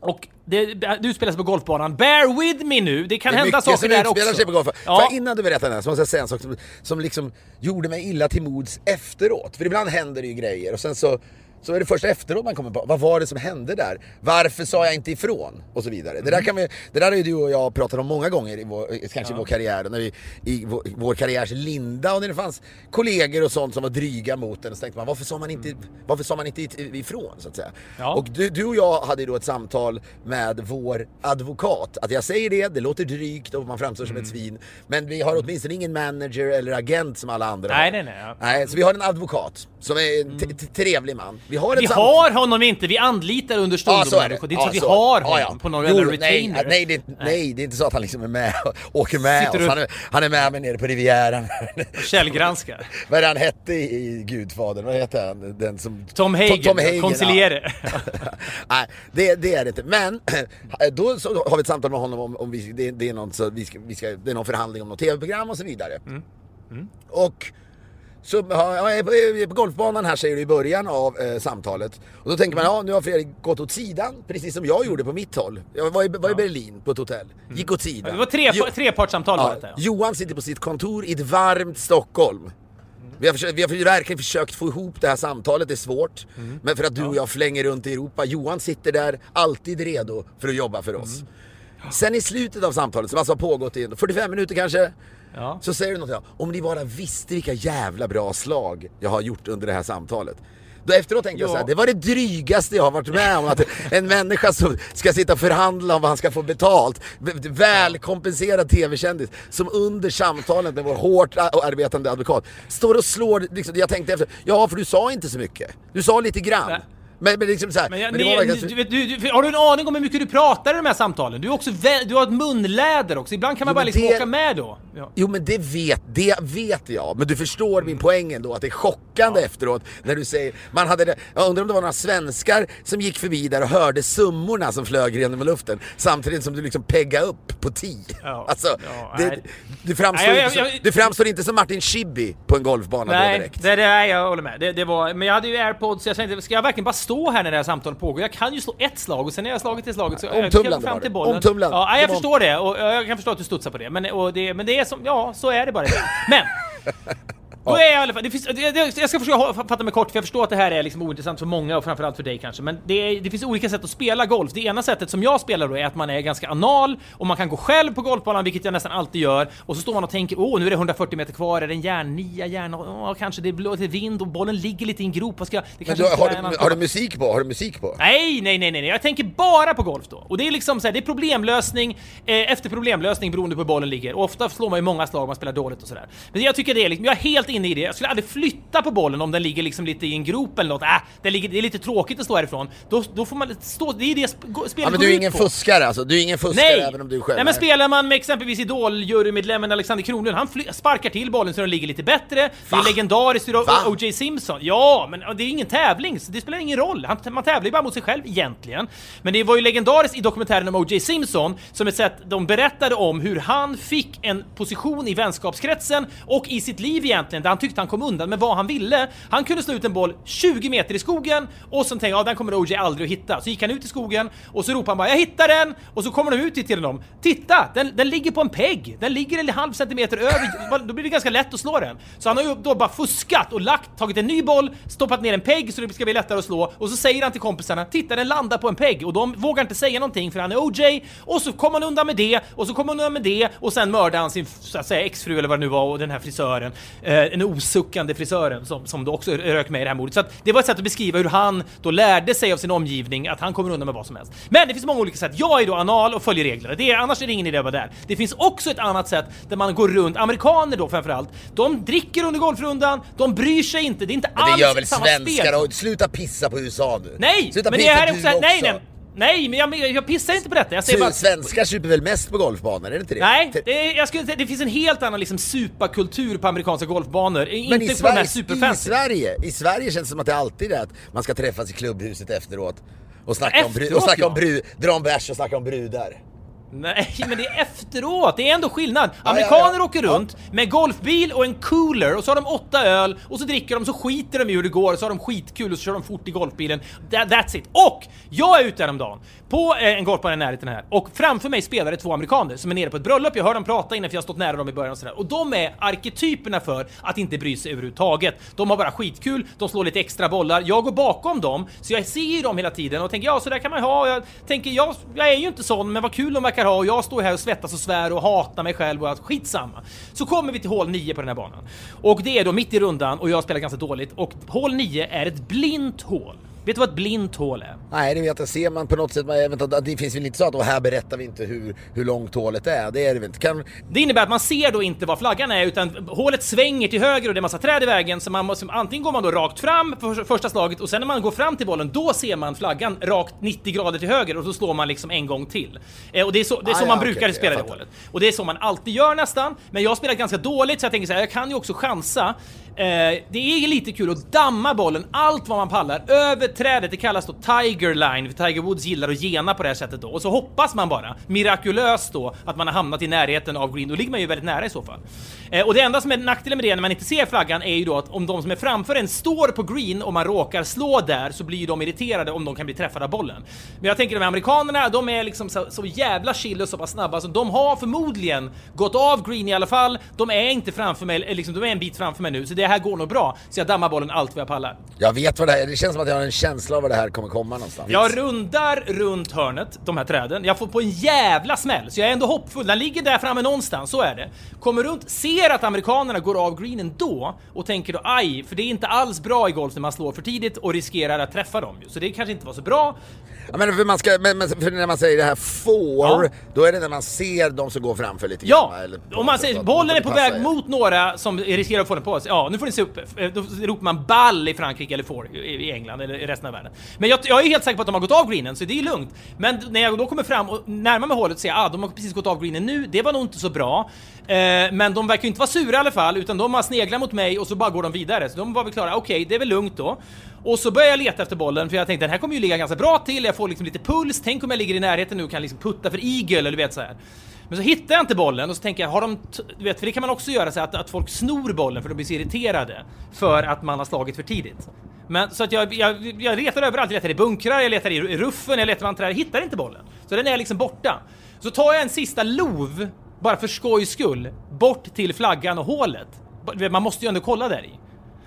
Och det, det utspelar sig på golfbanan. Bear with me nu, det kan Det hända saker som där också. sig på golfen. Ja. Jag innan du berättar den här så måste jag säga en sak som, som liksom gjorde mig illa till mods efteråt. För ibland händer det ju grejer och sen så, så är det först efteråt man kommer på vad var det som hände där? Varför sa jag inte ifrån? Och så vidare. Det där, kan vi, det där har ju du och jag pratat om många gånger i vår, kanske i vår karriär. När vi, I vår, vår karriärs linda och när det fanns kollegor och sånt som var dryga mot en. Så tänkte man varför sa man inte, varför sa man inte ifrån så att säga? Ja. Och du, du och jag hade ju då ett samtal med vår advokat. Att jag säger det, det låter drygt och man framstår Mm. som ett svin. Men vi har åtminstone ingen manager eller agent som alla andra Nej, har. nej, nej, ja. Nej, så vi har en advokat som är en t- trevlig man. Vi har ett Vi har honom inte, vi anlitar under Ja, stundom så är det. Det är inte Ja, så att vi har Ja, honom ja. på någon Jo, jävla nej, retainer. nej, det, är inte- nej, det är inte så att han liksom är med och åker med Sitter oss. du- Han är, han är med mig nere på Rivieran. Källgranskar. Vad är det han hette i, i Gudfadern? Vad heter han? Den som... Tom Hagen, Tom Hagen, konsiliere. Nej, det, det är det inte. Men då har vi ett samtal med honom om, om vi, det, det, är någon, så vi ska, vi ska, det är någon förhandling om något tv-program och så vidare. Och så ja, jag är på, golfbanan här säger du i början av eh, samtalet. Och då tänker man, ja nu har Fredrik gått åt sidan, precis som jag gjorde på mitt håll. Jag var i, var i Berlin på ett hotell, gick åt sidan. Det var tre, Jo- trepartssamtal var Ja. Ja. Johan sitter på sitt kontor i ett varmt Stockholm. Vi har, försökt, vi har verkligen försökt få ihop det här samtalet, det är svårt. Mm. Men för att du och jag flänger runt i Europa. Johan sitter där, alltid redo för att jobba för oss. Mm. Sen i slutet av samtalet, som alltså har pågått i 45 minuter kanske, Ja. så säger du något, ja, om ni bara visste vilka jävla bra slag jag har gjort under det här samtalet. Då efteråt tänkte jag Ja. så här, det var det drygaste jag har varit med om. Att en människa som ska sitta och förhandla om vad han ska få betalt, välkompenserad tv-kändis, som under samtalet med vår hårt arbetande advokat, står och slår, liksom, jag tänkte efter, ja för du sa inte så mycket. Du sa lite grann. Nej. Men, men liksom så här, Men, jag, men det ni, var verkligen... du, du, du, har du en aning om hur mycket du pratar i de här samtalen? Du, är också du har ett munläder också, ibland kan man Jo, bara liksom det- åka med då. Ja. Jo men det vet, det vet jag, men du förstår min poäng ändå att det är chockande efteråt när du säger, man hade det, jag undrar om det var några svenskar som gick förbi där och hörde summorna som flög genom luften samtidigt som du liksom peggade upp på 10. Ja. Alltså, Ja, det, nej. du, framstår Nej, jag- inte som, jag- du framstår inte som Martin Schibbye på en golfbana då Nej, direkt. det, det, nej, jag håller med. Det, det var, men jag hade ju airpods, så jag tänkte, ska jag verkligen bara stå här när det här samtalet pågår? Jag kan ju slå ett slag och sen när jag slagit det slaget så jag kan jag Omtumlande gå fram till bollen. Omtumlande. Ja, jag förstår det och jag kan förstå att du studsar på det. Men, det, men det är som, ja, så är det bara. Men! Då är jag i alla fall, det finns, det, jag ska försöka fatta mig kort för jag förstår att det här är liksom ointressant för många och framförallt för dig kanske. Men det, är, det finns olika sätt att spela golf. Det ena sättet som jag spelar då är att man är ganska anal och man kan gå själv på golfbanan, vilket jag nästan alltid gör. Och så står man och tänker, åh nu är det 140 meter kvar, är det en järnnia, järn, åh, kanske det blåser lite vind och bollen ligger lite i en grop. Vad ska jag, det Men du, har, är du, har du musik på? Har du musik på? Nej, nej, nej, nej, jag tänker bara på golf då. Och det är liksom så här, det är problemlösning eh, efter problemlösning beroende på hur bollen ligger. Och ofta slår man ju många slag man spelar dåligt och sådär. Men jag tycker det är liksom, jag är helt inne i det. Jag skulle aldrig flytta på bollen om den ligger liksom lite i en grop eller något. Äh, det, ligger, det är lite tråkigt att stå härifrån. Då, då får man stå, det är det sp- spelet Ja men du är ingen på. fuskare alltså, du är ingen fuskare Nej! även om du själv Nej men spelar man med exempelvis Idol-jurymedlemmen Alexander Kronlund, han sparkar till bollen så den ligger lite bättre. Det Va? är legendariskt? O.J. Simpson. Ja, men det är ingen tävling, så det spelar ingen roll. Han, man tävlar ju bara mot sig själv egentligen. Men det var ju legendariskt i dokumentären om O.J. Simpson, som ett sätt de berättade om hur han fick en position i vänskapskretsen och i sitt liv egentligen, där han tyckte han kom undan med vad han ville. Han kunde slå ut en boll 20 meter i skogen och sen tänkte jag, ja den kommer O.J. aldrig att hitta. Så gick han ut i skogen och så ropade han bara, jag hittar den! Och så kommer de ut till honom, titta! Den, den ligger på en pegg! Den ligger en halv centimeter över, då blir det ganska lätt att slå den. Så han har ju då bara fuskat och lagt, tagit en ny boll, stoppat ner en pegg så det ska bli lättare att slå och så säger han till kompisarna, titta den landar på en pegg och de vågar inte säga någonting för han är O.J. Och så kommer han undan med det och så kommer han undan med det och sen mördar han sin så att säga exfru eller vad det nu var och den här frisören, eh, den osuckande frisören som, som då också rök med i det här mordet. Så att det var ett sätt att beskriva hur han då lärde sig av sin omgivning att han kommer undan med vad som helst. Men det finns många olika sätt. Jag är då anal och följer reglerna. Det är, annars är det ingen idé att vara där. Det finns också ett annat sätt där man går runt, amerikaner då framförallt, de dricker under golfrundan, de bryr sig inte, det är inte alls det gör väl samma svenskar spel. och sluta pissa på USA nu. Nej! Sluta men det här är du också, nej, också. nej, nej, men jag, jag pissar inte på detta. Jag säger bara... Svenskar super väl mest på golfbanor, är det inte det? Nej, Te- det, jag skulle, det finns en helt annan liksom supakultur på amerikanska golfbanor. Men inte i på de här Sverige, i superfancy. Sverige, i Sverige känns det som att det alltid är att man ska träffas i klubbhuset efteråt och snacka om, bru- Efteråt, och snacka om bru- dra en bärs och snacka om brudar. Nej, men det är efteråt. Det är ändå skillnad. ja, Amerikaner ja. åker runt med golfbil och en cooler och så har de åtta öl och så dricker de så skiter de i hur det går och så har de skitkul och så kör de fort i golfbilen. That, that's it. Och jag är ute häromdagen på eh, en golfbana i närheten här och framför mig spelar det två amerikaner som är nere på ett bröllop. Jag hör dem prata innan för jag har stått nära dem i början och sådär. Och de är arketyperna för att inte bry sig överhuvudtaget. De har bara skitkul, de slår lite extra bollar. Jag går bakom dem, så jag ser ju dem hela tiden och tänker ja, så där kan man ha. Jag tänker jag, jag är ju inte sån, men vad kul de verkar ha och jag står här och svettas och svär och hatar mig själv och allt skitsamma. Så kommer vi till hål 9 på den här banan. Och det är då mitt i rundan och jag spelar ganska dåligt och hål 9 är ett blint hål. Vet du vad ett blint hål är? Nej, det vet jag. Ser man på något sätt, inte, det finns väl inte så att och här berättar vi inte hur, hur långt hålet är. Det är det väl inte. Kan, Det innebär att man ser då inte vad flaggan är utan hålet svänger till höger och det är massa träd i vägen så man måste, antingen går man då rakt fram för första slaget och sen när man går fram till bollen då ser man flaggan rakt 90 grader till höger och så slår man liksom en gång till. Eh, och det är så, det är Ah, så ja, man okej, brukar okej, spela det hålet. Och det är så man alltid gör nästan. Men jag har spelat ganska dåligt så jag tänker så här, jag kan ju också chansa. Eh, det är lite kul att damma bollen allt vad man pallar över trädet. Det kallas då Tiger Line, för Tiger Woods gillar att gena på det här sättet då. Och så hoppas man bara, mirakulöst då, att man har hamnat i närheten av green. Då ligger man ju väldigt nära i så fall. Eh, och det enda som är nackdelen med det när man inte ser flaggan är ju då att om de som är framför en står på green och man råkar slå där så blir ju de irriterade om de kan bli träffade av bollen. Men jag tänker de här amerikanerna, de är liksom så, så jävla chill och så pass snabba så de har förmodligen gått av green i alla fall. De är inte framför mig, eller liksom, de är en bit framför mig nu, så det det här går nog bra. Så jag dammar bollen allt vad jag pallar. Jag vet vad det här är. Det känns som att jag har en känsla av var det här kommer komma någonstans. Jag rundar runt hörnet, de här träden. Jag får på en jävla smäll, så jag är ändå hoppfull. Den ligger där framme någonstans, så är det. Kommer runt, ser att amerikanerna går av greenen då och tänker då aj, för det är inte alls bra i golf när man slår för tidigt och riskerar att träffa dem ju. Så det kanske inte var så bra. Ja, men för, man ska, men, för när man säger det här får, Ja. då är det när man ser de som går framför lite Ja! grann, eller Om man säger att bollen är på väg er. mot några som riskerar att få den på sig. Ja, nu får ni se upp. Eh, Då ropar man ball i Frankrike eller får i England eller i resten av världen. Men jag, jag är helt säker på att de har gått av greenen, så det är lugnt. Men när jag då kommer fram och närmar mig hålet och ser ah, de har precis gått av greenen nu, det var nog inte så bra. Eh, men de verkar ju inte vara sura i alla fall, utan de har sneglat mot mig och så bara går de vidare. Så de var väl klara, okej, det är väl lugnt då. Och så börjar jag leta efter bollen, för jag tänkte den här kommer ju ligga ganska bra till, jag får liksom lite puls, tänk om jag ligger i närheten nu och kan liksom putta för eagle eller du vet så här. Men så hittar jag inte bollen och så tänker jag, har de... Du vet, för det kan man också göra så att, att folk snor bollen för de blir så irriterade för att man har slagit för tidigt. Men så att jag, jag, jag letar överallt, jag letar i bunkrar, jag letar i ruffen, jag letar bland träd, jag hittar inte bollen. Så den är liksom borta. Så tar jag en sista lov, bara för skojs skull, bort till flaggan och hålet. Man måste ju ändå kolla där i.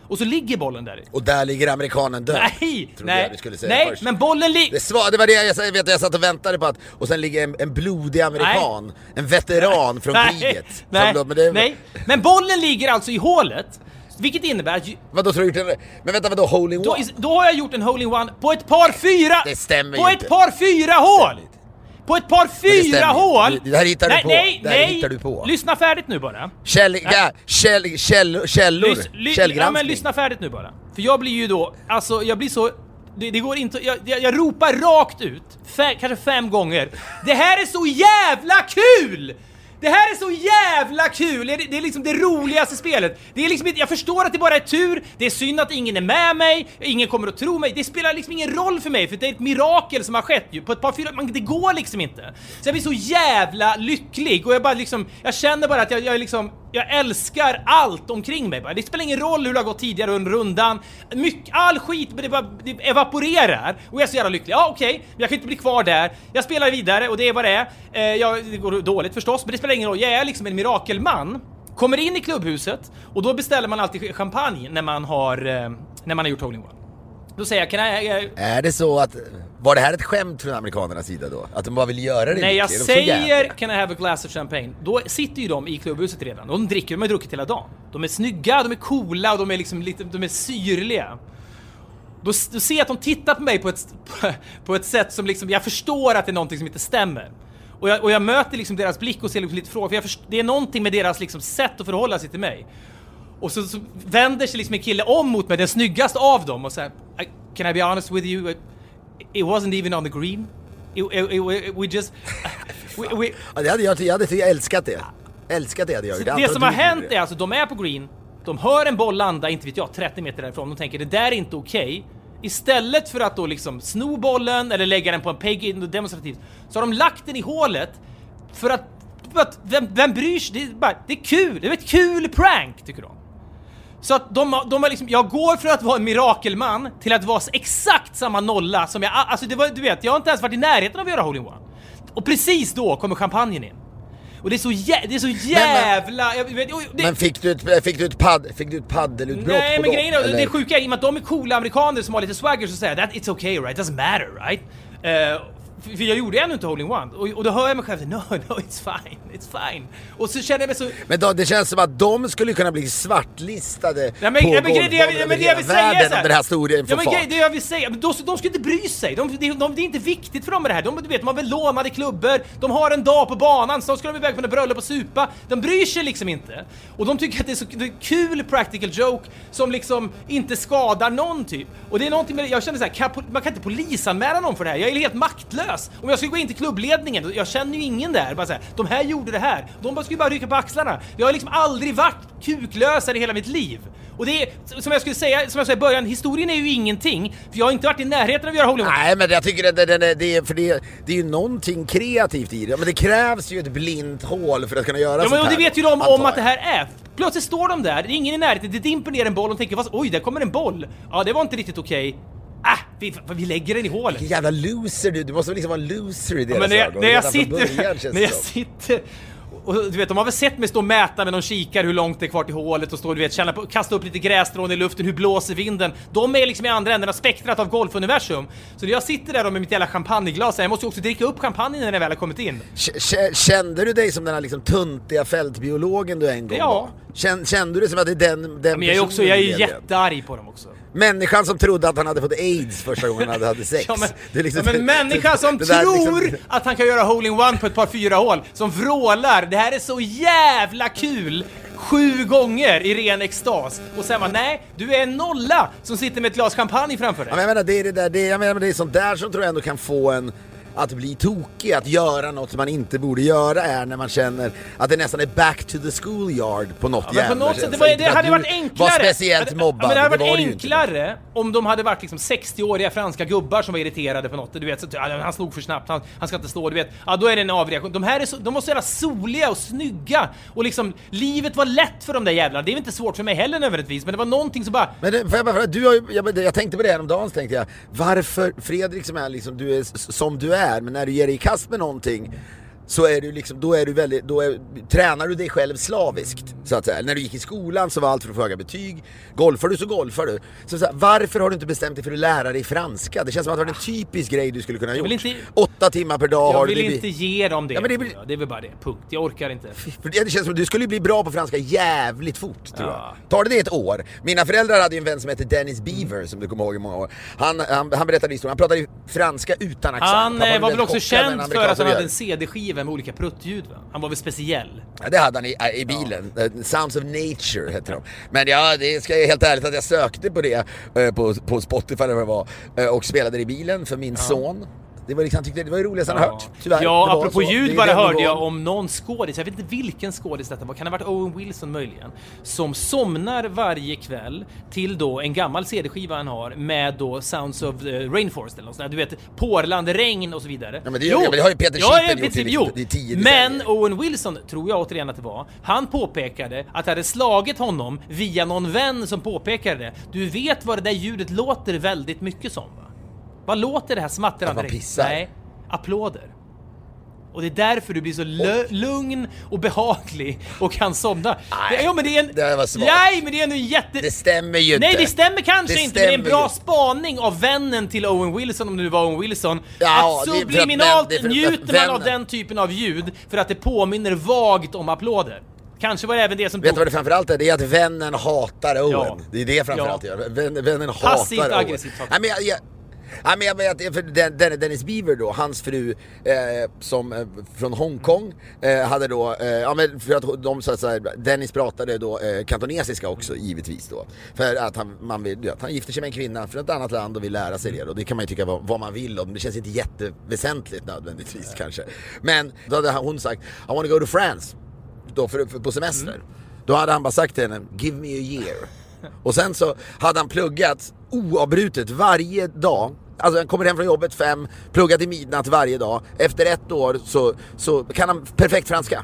Och så ligger bollen där i. Och där ligger amerikanen död. Nej! Nej, jag du skulle säga nej, men bollen ligger... Det, svar, det var det jag, jag vet, jag satt och väntade på att, och sen ligger en, en blodig amerikan, en veteran från kriget. Nej, då- men det, nej, men bollen ligger alltså i hålet. Vilket innebär att Vadå tror du gjort en, men vänta vadå, hole in då, då har jag gjort en hole-in-one på ett par fyra... Det stämmer På ju ett inte. par fyra hål! På ett par det fyra hål! Det här hittar du nej, på. Nej, Det här nej! hittar du på. Lyssna färdigt nu bara. Käll, ja, käll, käll, källor, Lys, ly, ja, källgranskning. men lyssna färdigt nu bara. För jag blir ju då, alltså jag blir så... Det, det går inte, jag, jag, jag ropar rakt ut, fe, kanske fem gånger. Det här är så jävla kul! Det här är så jävla kul! Det är, liksom det roligaste spelet. Det är liksom inte, jag förstår att det bara är tur, det är synd att ingen är med mig, ingen kommer att tro mig. Det spelar liksom ingen roll för mig, för det är ett mirakel som har skett ju. På ett par fyra, man, det går liksom inte. Så jag blir så jävla lycklig och jag bara liksom, jag känner bara att jag, jag är liksom, jag älskar allt omkring mig bara. Det spelar ingen roll hur det har gått tidigare under rundan. Mycket, all skit det, bara, det evaporerar och jag är så jävla lycklig. Ja okej, okay, jag kan inte bli kvar där. Jag spelar vidare och det är vad det är. Eh, jag, det går dåligt förstås, men det spelar ingen roll. Jag är liksom en mirakelman. Kommer in i klubbhuset och då beställer man alltid champagne när man har, eh, när man har gjort hole-in-one. Då säger jag, kan jag, jag Är det så att, var det här ett skämt från amerikanernas sida då? Att de bara vill göra det När jag de säger? 'Can I have a glass of champagne' Då sitter ju de i klubbhuset redan. De dricker, de har druckit hela dagen. De är snygga, de är coola och de är liksom lite, de är syrliga. Då, då ser jag att de tittar på mig på ett, på ett sätt som liksom, jag förstår att det är någonting som inte stämmer. Och jag, och jag möter liksom deras blick och ser liksom lite frågor, för jag först, det är någonting med deras liksom sätt att förhålla sig till mig. Och så, så vänder sig liksom en kille om mot mig, den snyggaste av dem och säger "I- Can I be honest with you? It wasn't even on the green. It, it, it, we just... We, we, Ja, det hade jag, jag hade älskat det. Älskat det hade jag gjort. Det som har hänt är alltså, de är på green, de hör en boll landa, inte vet jag, 30 meter därifrån, de tänker det där är inte okej. Istället för att då liksom sno bollen eller lägga den på en peg demonstrativt, så har de lagt den i hålet för att, för att vem, vem bryr sig? Det är, bara, det är kul, det är ett kul prank tycker de. Så att de, de har liksom, jag går från att vara en mirakelman till att vara exakt samma nolla som jag, alltså det var, du vet, jag har inte ens varit i närheten av att göra hole-in-one. Och precis då kommer champagnen in. Och det är så, jä, det är så jävla... jag vet, det, Men fick du ett, fick du ett, padd, fick du ett paddelutbrott Nej men dem? grejen är, eller? det sjuka är i och med att de är coola amerikaner som har lite swagger så säger jag that it's okay right, doesn't matter right? Eh, för jag gjorde ännu inte hole-in-one och, och då hör jag mig själv säga no, no it's fine, it's fine. Och så känner jag mig så... Men då, det känns som att de skulle kunna bli svartlistade Ja, men, på ja, men över hela världen om den här storyn får Ja men fart. det jag vill säga, de, de ska inte bry sig. De, de, de, det är inte viktigt för dem med det här. De, du vet, de har väl lånade klubbor, de har en dag på banan, så ska de iväg på en bröllop och supa. De bryr sig liksom inte. Och de tycker att det är så det är kul practical joke som liksom inte skadar någon typ. Och det är någonting med jag känner så här, man kan inte polisanmäla någon för det här. Jag är helt maktlös. Om jag skulle gå in till klubbledningen, jag känner ju ingen där, bara så här, de här gjorde det här. De bara skulle bara rycka på axlarna. Jag har liksom aldrig varit kuklösare i hela mitt liv. Och det är, som jag skulle säga, som jag sa i början, historien är ju ingenting, för jag har inte varit i närheten av att göra one. Nej men jag tycker det, det, det, det, är- för det, det är ju någonting kreativt i det. Men det krävs ju ett blint hål för att kunna göra Ja, men sånt och det här, vet ju de om att det här är. Plötsligt står de där, det är ingen i närheten, det dimper ner en boll och tänker "Vad- oj, där kommer en boll. Ja, det var inte riktigt okej. Ah, vi, vi lägger den i hålet. Vilken jävla loser du, du måste liksom vara en loser i deras men när jag, ögon. när jag sitter, början, när jag sitter Och du vet, de har väl sett mig stå och mäta med någon kikare hur långt det är kvar till hålet och stå du vet, känna på, kasta upp lite grässtrån i luften, hur blåser vinden? De är liksom i andra änden av spektrat av golfuniversum. Så när jag sitter där med mitt jävla champagneglas, jag måste ju också dricka upp champagnen när jag väl har kommit in. K- Kände du dig som den här liksom tuntiga fältbiologen du en gång Ja. var? Kände, kände du som att det är den, den Men jag är också, jag är jättearg på dem också. Människan som trodde att han hade fått aids första gången han hade, hade sex. Ja men, Det liksom- ja, men människa som det där tror liksom- att han kan göra hole-in-one på ett par fyra hål, som vrålar det här är så jävla kul sju gånger i ren extas och sen bara nej, du är en nolla som sitter med ett glas champagne framför dig. Ja, men jag menar, det är det där, det, jag menar, det är sånt där som tror jag ändå kan få en att bli tokig, att göra något som man inte borde göra är när man känner att det nästan är back to the schoolyard på något Ja, på jävla något sätt, det, var, det för hade varit enklare. var speciellt mobbad, men det hade varit var det inte. enklare om de hade varit liksom 60-åriga franska gubbar som var irriterade på något. Du vet, så, han slog för snabbt, han, han ska inte slå, du vet. Ja, då är det en avreaktion. De här är så, de måste vara soliga och snygga och liksom, livet var lätt för de där jävlarna. Det är inte svårt för mig heller nödvändigtvis, men det var någonting som bara... Men det, jag, bara, fråga, du har jag, jag tänkte på det häromdagen så tänkte jag Varför Fredrik som är liksom, du är som du är men när du ger dig i kast med någonting så är du liksom, då är du väldigt, då är, tränar du dig själv slaviskt så att säga. När du gick i skolan så var allt för att få höga betyg. Golfar du så golfar du. Så, så här, varför har du inte bestämt dig för att lära dig franska? Det känns som att det var en typisk grej du skulle kunna ha gjort. vill inte- Åtta timmar per dag har Jag du vill det- inte ge dem det. Ja, men det blir- jag. det är väl bara det. Punkt. Jag orkar inte. För det känns som att du skulle bli bra på franska jävligt fort tror Ja. jag. Tar det det ett år? Mina föräldrar hade ju en vän som hette Dennis Beaver som du kommer ihåg i många år. Han, han, han berättade historien, han pratade franska utan accent. Han Pappa eh, var väl också känd för att han hade en CD-skiva med olika pruttljud va? Han var väl speciell? Ja, det hade han i, i bilen. Eh, Sounds of Nature hette de. Men ja, det ska jag helt ärligt att jag sökte på det eh, på, på Spotify eller vad det var eh, och spelade det i bilen för min son. Det var liksom, han tyckte det var det roligaste han hört. Tyvärr. Ja, apropå så. Ljud bara hörde jag om någon skådis, jag vet inte vilken skådis detta var, kan det ha varit Owen Wilson möjligen? Som somnar varje kväll till då en gammal CD-skiva han har med då Sounds of Rainforest eller något sånt där. Du vet, porlande regn och så vidare. Ja, men det gör- ja, men det har ju Peter ja, Shipper ja, gjort i jo. liksom- i tio Men decennier. Owen Wilson, tror jag återigen att det var, han påpekade att det hade slagit honom via någon vän som påpekade det. Du vet vad det där ljudet låter väldigt mycket som va? Vad låter det här smattrande? Att man pissar? Nej, applåder. Och det är därför du blir så lugn och behaglig och kan somna. Nej, ja, men det är en... det var svagt. Nej, men det är en jätte... Det stämmer ju inte. Nej, det stämmer kanske Det inte, men det är en bra ju. spaning av vännen till Owen Wilson, om det nu var Owen Wilson. Ja, att för att subliminalt vän- njuter man av den typen av ljud för att det påminner vagt om applåder. Kanske var det även det som... Vet du vad det framförallt är? Det är att vännen hatar Owen. Ja. Det är det framförallt Ja. gör. Vän, vännen hatar Passivt Owen. aggressivt hatar. Nej, men jag, jag, Nej men jag vet, för Den- Den- Dennis Beaver då, hans fru eh, som eh, från Hongkong eh, hade då, eh, ja men för att de så att säga, Dennis pratade då eh, kantonesiska också givetvis då. För att han, man vill, att han gifter sig med en kvinna från ett annat land och vill lära sig det och det kan man ju tycka vad, vad man vill om, det känns inte jätteväsentligt nödvändigtvis kanske. Men då hade hon sagt, I wanna go to France, då för, för, på semester. Då hade han bara sagt till henne, give me a year. Och sen så hade han pluggat oavbrutet varje dag. Alltså han kommer hem från jobbet fem, pluggar till midnatt varje dag. Efter ett år så, så kan han perfekt franska.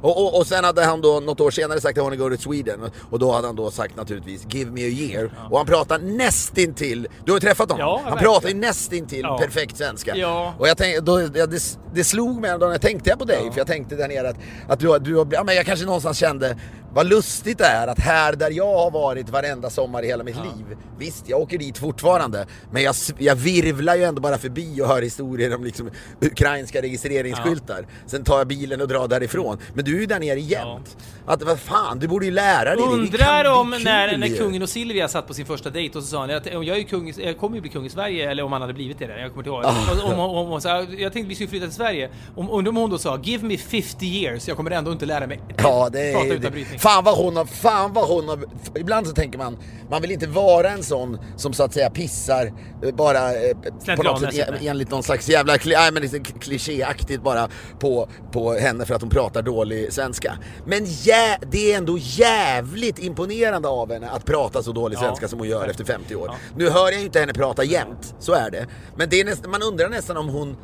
Och, och, och sen hade han då något år senare sagt I wanna go to Sweden och då hade han då sagt naturligtvis Give me a year och han pratar nästintill, du har ju träffat honom, Ja, han verkligen. pratar ju nästintill Ja. perfekt svenska. Ja. Och jag tänkte, då, ja, det, det slog mig när jag tänkte på dig, för jag tänkte där nere att, att du, du ja, men jag kanske någonstans kände vad lustigt det är att här där jag har varit varenda sommar i hela mitt liv, visst jag åker dit fortfarande, men jag, jag virvlar ju ändå bara förbi och hör historier om liksom ukrainska registreringsskyltar. Sen tar jag bilen och drar därifrån. Men du är ju där nere jämt. Att vad fan, du borde ju lära dig det. det. Undrar bli om när, när kungen och Silvia satt på sin första dejt och så sa han att jag, är kung, jag kommer ju bli kung i Sverige, eller om han hade blivit det, jag kommer inte ihåg. Ah. Om, om, om, så, jag tänkte vi skulle flytta till Sverige. Om, undrar om hon då sa “Give me 50 years, jag kommer ändå inte lära mig Ja, det prata utan Det, brytning”. Fan vad hon har... Fan vad hon har... Ibland så tänker man, man vill inte vara en sån som så att säga pissar eh, bara eh, på något sätt en- enligt någon slags jävla nej, men liksom klichéaktigt bara på, på henne för att hon pratar dålig svenska. Men jä, det är ändå jävligt imponerande av henne att prata så dålig Ja. svenska som hon gör efter 50 år. Ja. Nu hör jag ju inte henne prata jämt, så är det. Men det är nästan, man undrar nästan om hon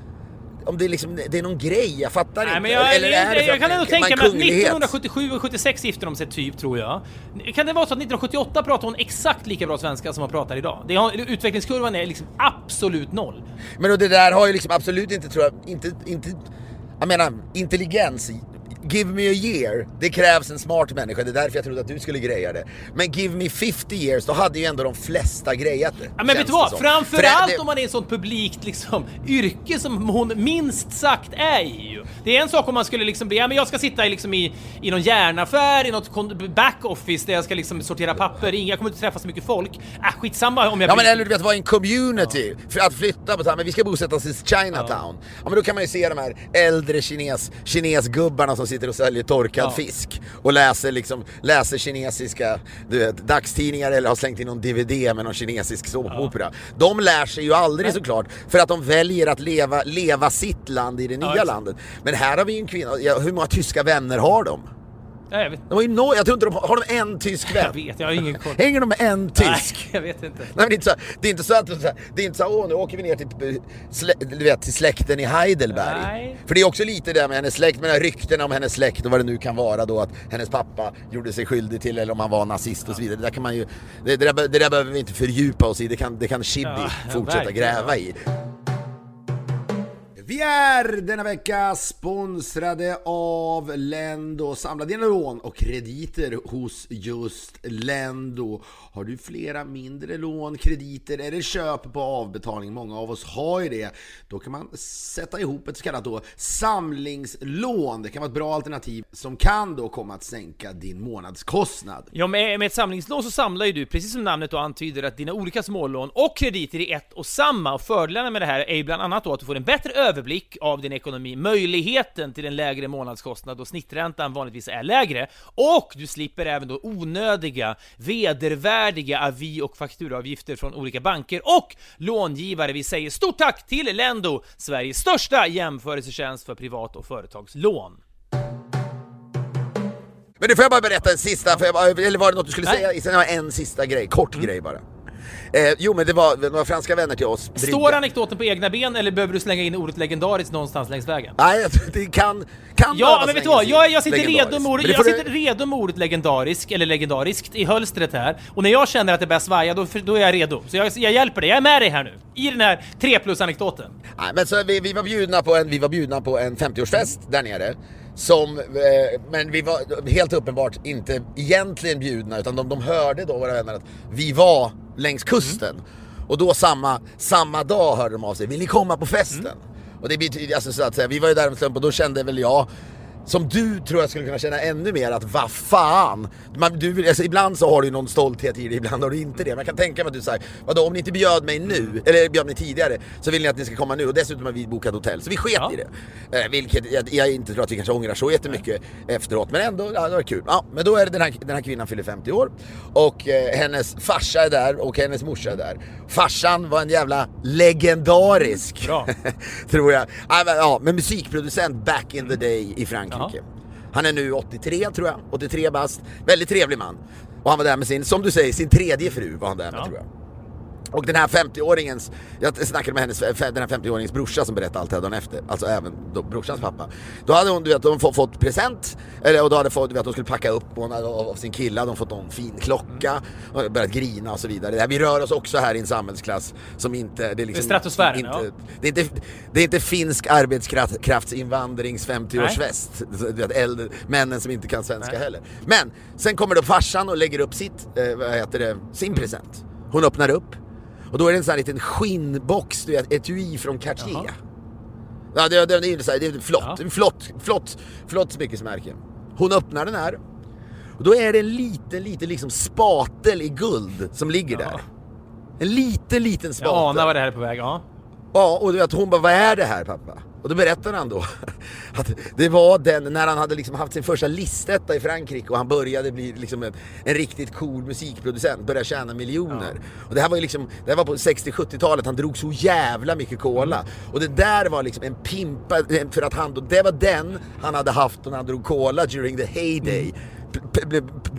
om det är, liksom, det är någon grej, jag fattar Nej, inte. men jag, Eller är det jag, jag kan ändå tänka mig att kunglighet? 1977 och 76 gifte de sig typ, tror jag. Kan det vara så att 1978 pratar hon exakt lika bra svenska som hon pratar idag? Det har, utvecklingskurvan är liksom absolut noll. Men och det där har ju liksom absolut inte, tror jag, inte, inte, jag menar intelligens give me a year, det krävs en smart människa, det är därför jag trodde att du skulle greja det. Men give me 50 years, då hade ju ändå de flesta grejat det. Ja, men vet du vad? Framförallt För det- om man är i ett sånt publikt liksom, yrke som hon minst sagt är i ju. Det är en sak om man skulle liksom bli, ja men jag ska sitta i, liksom i, i någon järnaffär, i något backoffice där jag ska liksom sortera papper, jag kommer inte träffa så mycket folk. Äh, skitsamma om jag Ja blir... men eller du vet vara i en community, för att flytta på så här, men vi ska bosätta oss i Chinatown. Ja. men då kan man ju se de här äldre kines, kinesgubbarna som sitter och säljer torkad Ja. fisk och läser liksom, läser kinesiska du vet, dagstidningar eller har slängt in någon DVD med någon kinesisk såpopera. De lär sig ju aldrig såklart för att de väljer att leva, leva sitt land i det nya exakt. landet. Men här har vi ju en kvinna, ja, hur många tyska vänner har de? Ja, jag vet, De har ju no, jag tror inte de har, har de en tysk vän? jag vet, jag har ingen koll. Hänger de med en tysk? Nej, jag vet inte. Nej, men det, är inte så, det är inte så att det är så här- det är inte så åh nu åker vi ner till, slä, du vet, till släkten i Heidelberg. Nej. För det är också lite det med hennes släkt, med de ryktena om hennes släkt och vad det nu kan vara då att hennes pappa gjorde sig skyldig till eller om han var nazist och så vidare. Det där kan man ju, det, det, där, det där behöver vi inte fördjupa oss i, det kan, det kan Chibi ja, fortsätta verkligen. gräva i. Vi är denna vecka sponsrade av Lendo. Samla dina lån och krediter hos just Lendo. Har du flera mindre lån, krediter eller köp på avbetalning, många av oss har ju det, då kan man sätta ihop ett så kallat då samlingslån. Det kan vara ett bra alternativ som kan då komma att sänka din månadskostnad. Ja, med, med ett samlingslån så samlar ju du, precis som namnet då antyder, att dina olika smålån och krediter är ett och samma. Och fördelarna med det här är ju bland annat då att du får en bättre över överblick av din ekonomi, möjligheten till en lägre månadskostnad då snitträntan vanligtvis är lägre, och du slipper även då onödiga, vedervärdiga avi och fakturaavgifter från olika banker och långivare. Vi säger stort tack till Lendo, Sveriges största jämförelsetjänst för privat och företagslån. Men du får jag bara berätta en sista, för jag eller var det något du skulle Nej. säga? Sen har jag en sista grej, kort grej bara. Eh, jo men det var några franska vänner till oss. Står Brygga. anekdoten på egna ben eller behöver du slänga in ordet legendariskt någonstans längs vägen? Nej, det kan, kan Ja, men vet du vad? Jag, jag, sitter redo med ordet, jag du- sitter redo med ordet legendarisk, eller legendariskt, i hölstret här. Och när jag känner att det börjar svaja, då, då är jag redo. Så jag, jag hjälper dig, jag är med dig här nu. I den här 3 plus-anekdoten. Nej, men så vi, vi, var bjudna på en, vi var bjudna på en 50-årsfest där nere. Som, eh, men vi var helt uppenbart inte egentligen bjudna utan de, de hörde då våra vänner att vi var längs kusten. Och då samma, samma dag hörde de av sig, vill ni komma på festen? Och det betyder, alltså så att säga, vi var ju där en slump och då kände väl jag som du tror jag skulle kunna känna ännu mer att vad fan! Man, du, alltså, ibland så har du någon stolthet i dig, ibland har du inte det. Men jag kan tänka mig att du säger, vadå om ni inte bjöd mig nu, eller bjöd mig tidigare, så vill ni att ni ska komma nu och dessutom har vi bokat hotell. Så vi sket Ja. i det. Eh, vilket jag, jag inte tror att vi kanske ångrar så jättemycket efteråt, men ändå, ja, det var kul. Ja, men då är det den här, den här kvinnan fyller 50 år och eh, hennes farsa är där och hennes morsa är där. Farsan var en jävla legendarisk, Bra. tror jag. Ja, men musikproducent back in the day i Frankrike. Han är nu 83 tror jag, 83 bast. Väldigt trevlig man. Och han var där med sin, som du säger, sin tredje fru var han där med Ja. tror jag. Och den här 50-åringens, jag snackade med hennes, den här 50-åringens brorsa som berättade allt här dagen efter, alltså även då, brorsans pappa. Då hade hon, du vet, de fått, fått present, eller, och då hade fått, du vet, de skulle packa upp hon hade, av, av sin kille, hade de fått någon fin klocka, och börjat grina och så vidare. Det här, vi rör oss också här i en samhällsklass som inte, det är liksom, Det är inte, ja. det, är inte, det är inte finsk arbetskraftsinvandrings 50-årsfest. Du vet, äldre, männen som inte kan svenska Nej. heller. Men sen kommer då farsan och lägger upp sitt, eh, vad heter det, sin present. Hon öppnar upp och då är det en sån här liten skinnbox, du vet, etui från Cartier. Jaha. Ja, det, det, det är ju så här, det är flott, Ja. flott, flott, flott smyckesmärke. Hon öppnar den här och då är det en liten, liten liksom spatel i guld som ligger Jaha. där. En liten, liten spatel. Jag anar vad det här är på väg, ja. Ja, och du vet, hon bara, vad är det här pappa? Och då berättar han då att det var den, när han hade liksom haft sin första listetta i Frankrike och han började bli liksom en, en riktigt cool musikproducent, började tjäna miljoner. Och det här var ju liksom, det här var på 60-70-talet, han drog så jävla mycket cola. Och det där var liksom en pimpa, för att han då, det var den han hade haft när han drog cola during the heyday. P-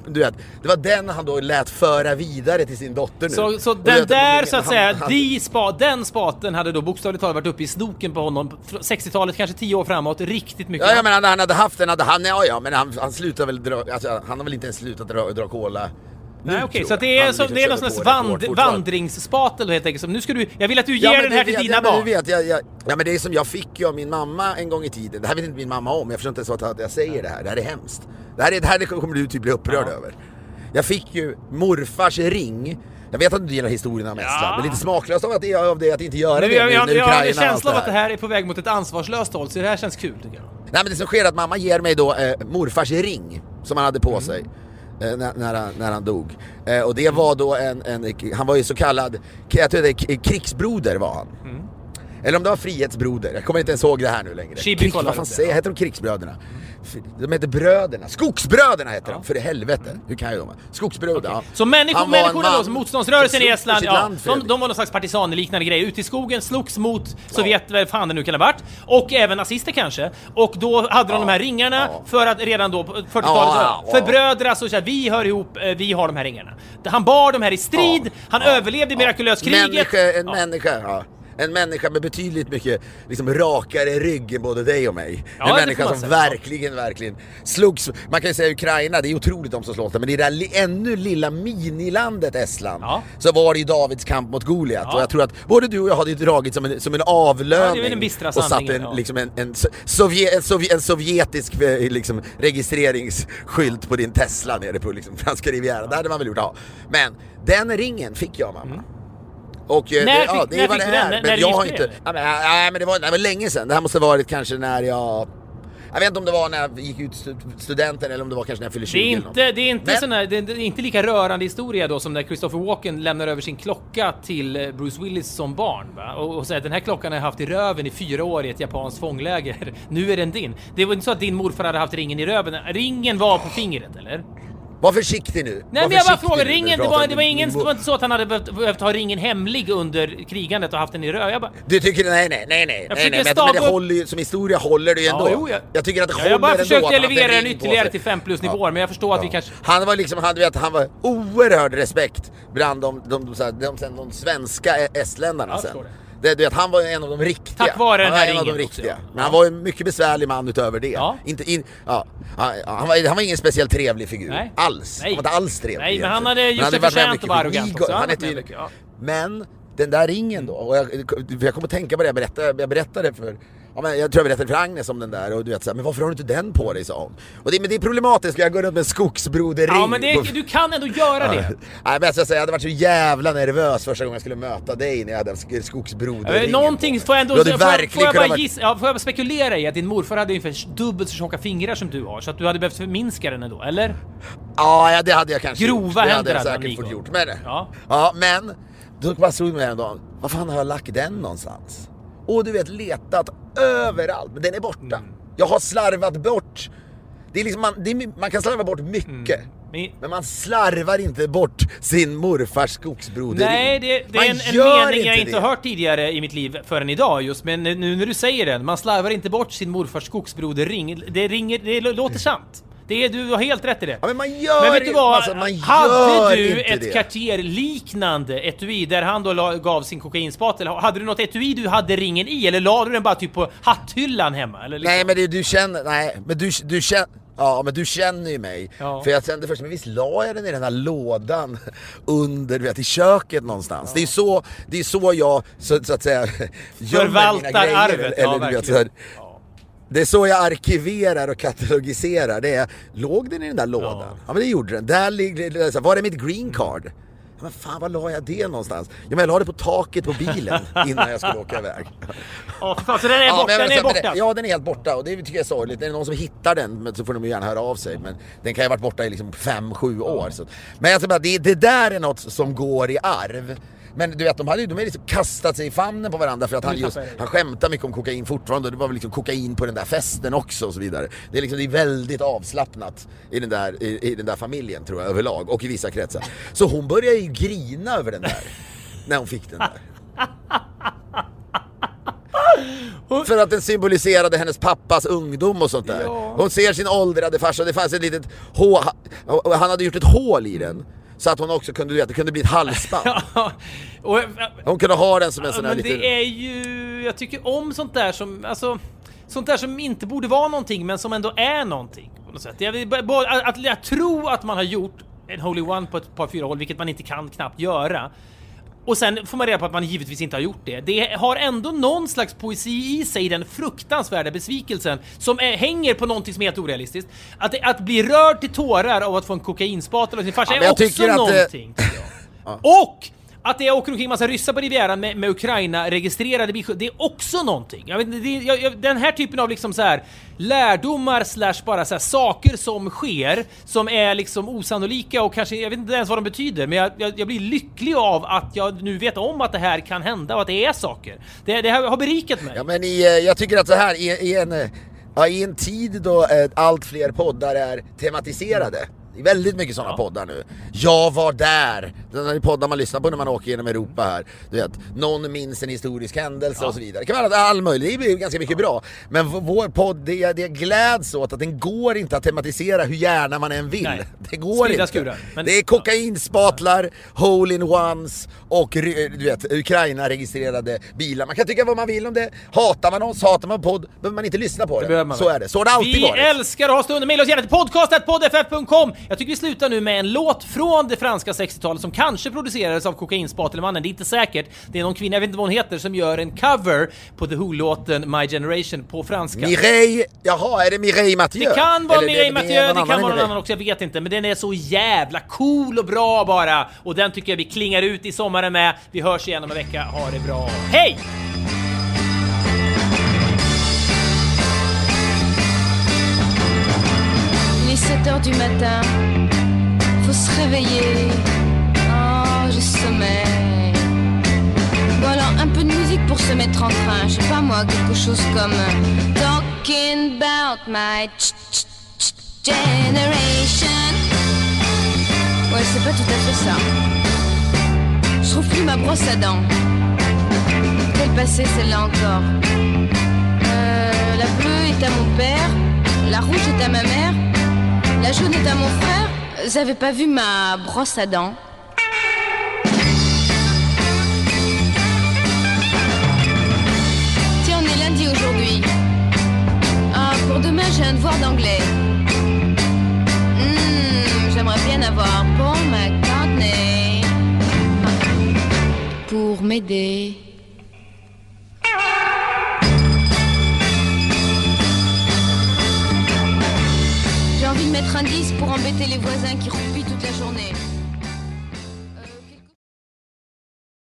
Du vet, det var den han då lät föra vidare till sin dotter nu. Så, så den vet, där så att han- säga, han- de spa, den spaten hade då bokstavligt talat varit uppe i snoken på honom. fr- 60-talet, kanske 10 år framåt, riktigt mycket. Ja, ja men han, han hade haft den, hade han, ja ja men han, han slutar väl dra, alltså, han har väl inte ens slutat dra, dra cola Nej, okej, tror så det är, som, det är någon slags vand, vandringsspatel helt enkelt. Som nu ska du, jag vill att du ger Ja, men den här till dina ja, men barn. Du vet, jag, jag, ja men det är som jag fick ju av min mamma en gång i tiden. Det här vet inte min mamma om, jag förstår inte ens att jag säger det här. Det här är hemskt. Det här, är, det här kommer du typ bli upprörd Ja. över. Jag fick ju morfars ring. Jag vet att du gillar historien om Estland, men lite smaklöst av, att det, av det att inte göra Men det jag, jag, med jag har en Ukraina känsla av att det här är på väg mot ett ansvarslöst håll, så det här känns kul tycker jag. Nej men det som sker är att mamma ger mig då eh, morfars ring som han hade på Mm. sig. Eh, När, när, han, när han dog. Eh, och det var då en, en, han var ju så kallad, jag tror det krigsbroder var han. Mm. Eller om det var frihetsbroder, jag kommer inte ens ihåg det här nu längre. Krig, vad fan säger heter de krigsbröderna? De heter bröderna, skogsbröderna heter de, för i helvete. Hur kan jag dem? Skogsbröder, ja. Så människor, människorna då, som motståndsrörelsen i Estland, ja, land, de, de var någon slags partisanliknande grej. Ute i skogen, slogs mot Sovjet, vad fan det nu kan ha varit. Och även nazister kanske. Och då hade de de här ringarna Ja. för att redan då på 40-talet Ja, ja, ja. förbrödras och så här, vi hör ihop, eh, vi har de här ringarna. Han bar de här i strid, Ja, han ja, överlevde mirakulöst kriget. Människa, en Ja. människa, ja. En människa med betydligt mycket liksom, rakare rygg än både dig och mig. Ja, en människa som säga. verkligen, verkligen slogs. Man kan ju säga Ukraina, det är otroligt de som slåss där, men i det där li- ännu lilla minilandet Estland Ja. så var det ju Davids kamp mot Goliat. Ja. Och jag tror att både du och jag hade dragit som en, som en avlöning Ja, och satt en, ja. liksom en, en, so- sovje, sovje, en sovjetisk eh, liksom, registreringsskylt på din Tesla nere på liksom, franska rivieran. Det hade man väl gjort, ja. Men den ringen fick jag mamma. Och eh, När det, ja, fick- det när fick det du den? Men jag har inte... Ja, men, nej, men det var, det var länge sedan. Det här måste ha varit kanske när jag... Jag vet inte om det var när jag gick ut stu- studenten eller om det var kanske när jag fyllde 20 Det är eller något. inte, det är inte, Men- sån här, det är inte lika rörande historia då som när Christopher Walken lämnar över sin klocka till eh, Bruce Willis som barn. Va? Och, och säger den här klockan har jag haft i röven i fyra år i ett japanskt fångläger. Nu är den din. Det var inte så att din morfar hade haft ringen i röven. Ringen var på fingret, eller? Var försiktig nu. Nej Var men jag bara frågar, ringen, det var, det var ingen, det var inte så att han hade behövt, behövt ha ringen hemlig under krigandet och haft den i. Jag bara, Du tycker, nej nej, nej nej, Jag nej, nej men, men det håller ju, som historia håller det ju ändå. Ja, jo, jag- jag tycker att det Ja, håller jag bara ändå försökte elevera en den ytterligare till 5 plus nivåer, men jag förstår att vi kanske... Han var liksom, han, vet, han var oerhörd respekt bland de, de, de, så här, de, sen de svenska estländarna sen. det. Det, du vet, han var en av de riktiga. Tack vare han den var här en av de ringen också, riktiga. ja. Men han var en mycket besvärlig man utöver det. Ja. Inte in, ja, han, han, var, han var ingen speciellt trevlig figur. Nej. Alls. Nej. Han var inte alls trevlig Nej, men han hade varit med förtjänt att vara arrogant också. Han hette ju. Men den där ringen då, och jag, jag kommer att tänka på det, jag berättade, jag berättade för Ja, men jag tror jag berättade för Agnes om den där och du vet såhär, men varför har du inte den på dig sa hon. Och det, men det är problematiskt, jag går runt med en skogsbroderring. Ja men det, på- du kan ändå göra det. Nej men jag ska säga, jag hade varit så jävla nervös första gången jag skulle möta dig när jag hade en Eh, Någonting på får jag ändå... Får, får verkligen jag bara gissa, ja, får jag spekulera i att din morfar hade ungefär dubbelt så tjocka fingrar som du har, så att du hade behövt förminska den ändå, eller? Ja, ja, det hade jag kanske Grova gjort. Hade händer jag hade han, säkert Nico. fått gjort. Men, Ja. ja. men, då bara slog det mig en dag, vad fan har jag lagt den någonstans? Och du vet, letat överallt, men den är borta. Mm. Jag har slarvat bort. Det är liksom, man, det är, man kan slarva bort mycket. Men, Men man slarvar inte bort sin morfars skogsbroderi. nej, det, det är en, en mening jag inte det. hört tidigare i mitt liv förrän idag just, men nu när du säger den, man slarvar inte bort sin morfars skogsbroderring. Det, ringer, det låter sant. Det är, du har helt rätt i det. Ja, men man gör Men vet du vad? alltså, man hade du ett det. Cartier-liknande etui där han då la, gav sin kokainspatel? Hade du något etui du hade ringen i eller la du den bara typ på hatthyllan hemma? Eller liksom? Nej men det, du känner, nej men du, du känner Ja men du känner ju mig. Ja. För jag kände först, men visst la jag den i den här lådan under, du vet i köket någonstans. Det är så, det är så jag så, så att säga gömmer mina Förvaltar grejer, arvet, ja eller, du vet, så här, Ja. Det är så jag arkiverar och katalogiserar. Det är, låg den i den där lådan? Ja, Ja. men det gjorde den. Där ligger var är mitt green card? Ja, men fan var la jag det någonstans? Ja, men jag la det på taket på bilen innan jag skulle åka iväg. Ja, för fan, så den är Ja, borta, men jag den är borta. Ja, den är helt borta och det tycker jag är sorgligt. Är det någon som hittar den men så får de ju gärna höra av sig. Men den kan ju ha varit borta i liksom 5-7 år. Så. Men jag säger bara, det, det där är något som går i arv. Men du vet, de hade ju de hade liksom kastat sig i famnen på varandra för att han just, han skämtar mycket om kokain fortfarande det var väl liksom kokain på den där festen också och så vidare. Det är liksom, det är väldigt avslappnat i den där, i, i den där familjen tror jag överlag och i vissa kretsar. Så hon började ju grina över den där. när hon fick den där. För att den symboliserade hennes pappas ungdom och sånt där. Ja. Hon ser sin åldrade farsa, det fanns ett litet hål, han hade gjort ett hål i den. Så att hon också kunde, du vet, det kunde bli ett halsband. Ja, och, Hon kunde ha den som en sån här men liten... det är ju... Jag tycker om sånt där som... Alltså, sånt där som inte borde vara någonting men som ändå är någonting. På något sätt. Jag, bara, att, att, jag tror att man har gjort en Holy One på ett par fyra hål, vilket man inte kan knappt göra. Och sen får man reda på att man givetvis inte har gjort det. Det har ändå någon slags poesi i sig, den fruktansvärda besvikelsen som är, hänger på någonting som är helt orealistiskt. Att, att bli rörd till tårar av att få en kokainspatel av sin farsa Ja, är också tycker att det- någonting. tycker jag. Och att det åker omkring massa alltså ryssar på Rivieran med, med Ukraina-registrerade det är också någonting. Jag vet, inte, det, jag, jag, den här typen av liksom så här lärdomar slash bara så här saker som sker, som är liksom osannolika och kanske, jag vet inte ens vad de betyder, men jag, jag, jag blir lycklig av att jag nu vet om att det här kan hända och att det är saker. Det, det här har berikat mig. Ja men i, eh, jag tycker att så här i, i, en, eh, ja, i en tid då eh, allt fler poddar är tematiserade. Det är väldigt mycket sådana poddar nu. Jag var där! Den här poddar man lyssnar på när man åker genom Europa här. Du vet, någon minns en historisk händelse och så vidare. Det kan vara all möjligt, det är ganska mycket bra. Men vår podd, det, det gläds åt att den går inte att tematisera hur gärna man än vill. Nej. Det går Sprida inte. skurar. Men- det är kokainspatlar, hole-in-ones och ry- du vet, Ukraina-registrerade bilar. Man kan tycka vad man vill om det. Hatar man oss, hatar man podd, behöver man inte lyssna på det. man så är det. Så har det alltid vi varit. älskar att ha stunder. Maila oss gärna till podcast.poddff.com. Jag tycker vi slutar nu med en låt från det franska 60-talet som kanske producerades av Kokainspatelemannen. Det är inte säkert. Det är någon kvinna, jag vet inte vad hon heter, som gör en cover på The Who-låten My Generation på franska. Mireille, jaha är det Mireille Mathieu? Det kan vara Eller Mireille det Mathieu, det någon kan vara någon Mireille? annan också, jag vet inte. Men den är så jävla cool och bra bara. Och den tycker jag vi klingar ut i sommaren med. Vi hörs igen om en vecka. Ha det bra. Hej! 7 heures du matin, faut se réveiller. Oh, je sommeille. Bon alors, un peu de musique pour se mettre en train. Je sais pas moi, quelque chose comme euh, Talking about my ch- ch- ch- generation. Ouais, c'est pas tout à fait ça. Je trouve plus ma brosse à dents. Quelle passée celle-là encore Euh, La bleue est à mon père, la rouge est à ma mère, la est à mon frère. Avez pas vu ma brosse à dents Tiens, on est lundi aujourd'hui. Ah, pour demain, j'ai un devoir d'anglais. Hmm, J'aimerais bien avoir Paul McCartney pour m'aider. Mettre un 10 pour embêter les voisins qui roupillent toute la journée.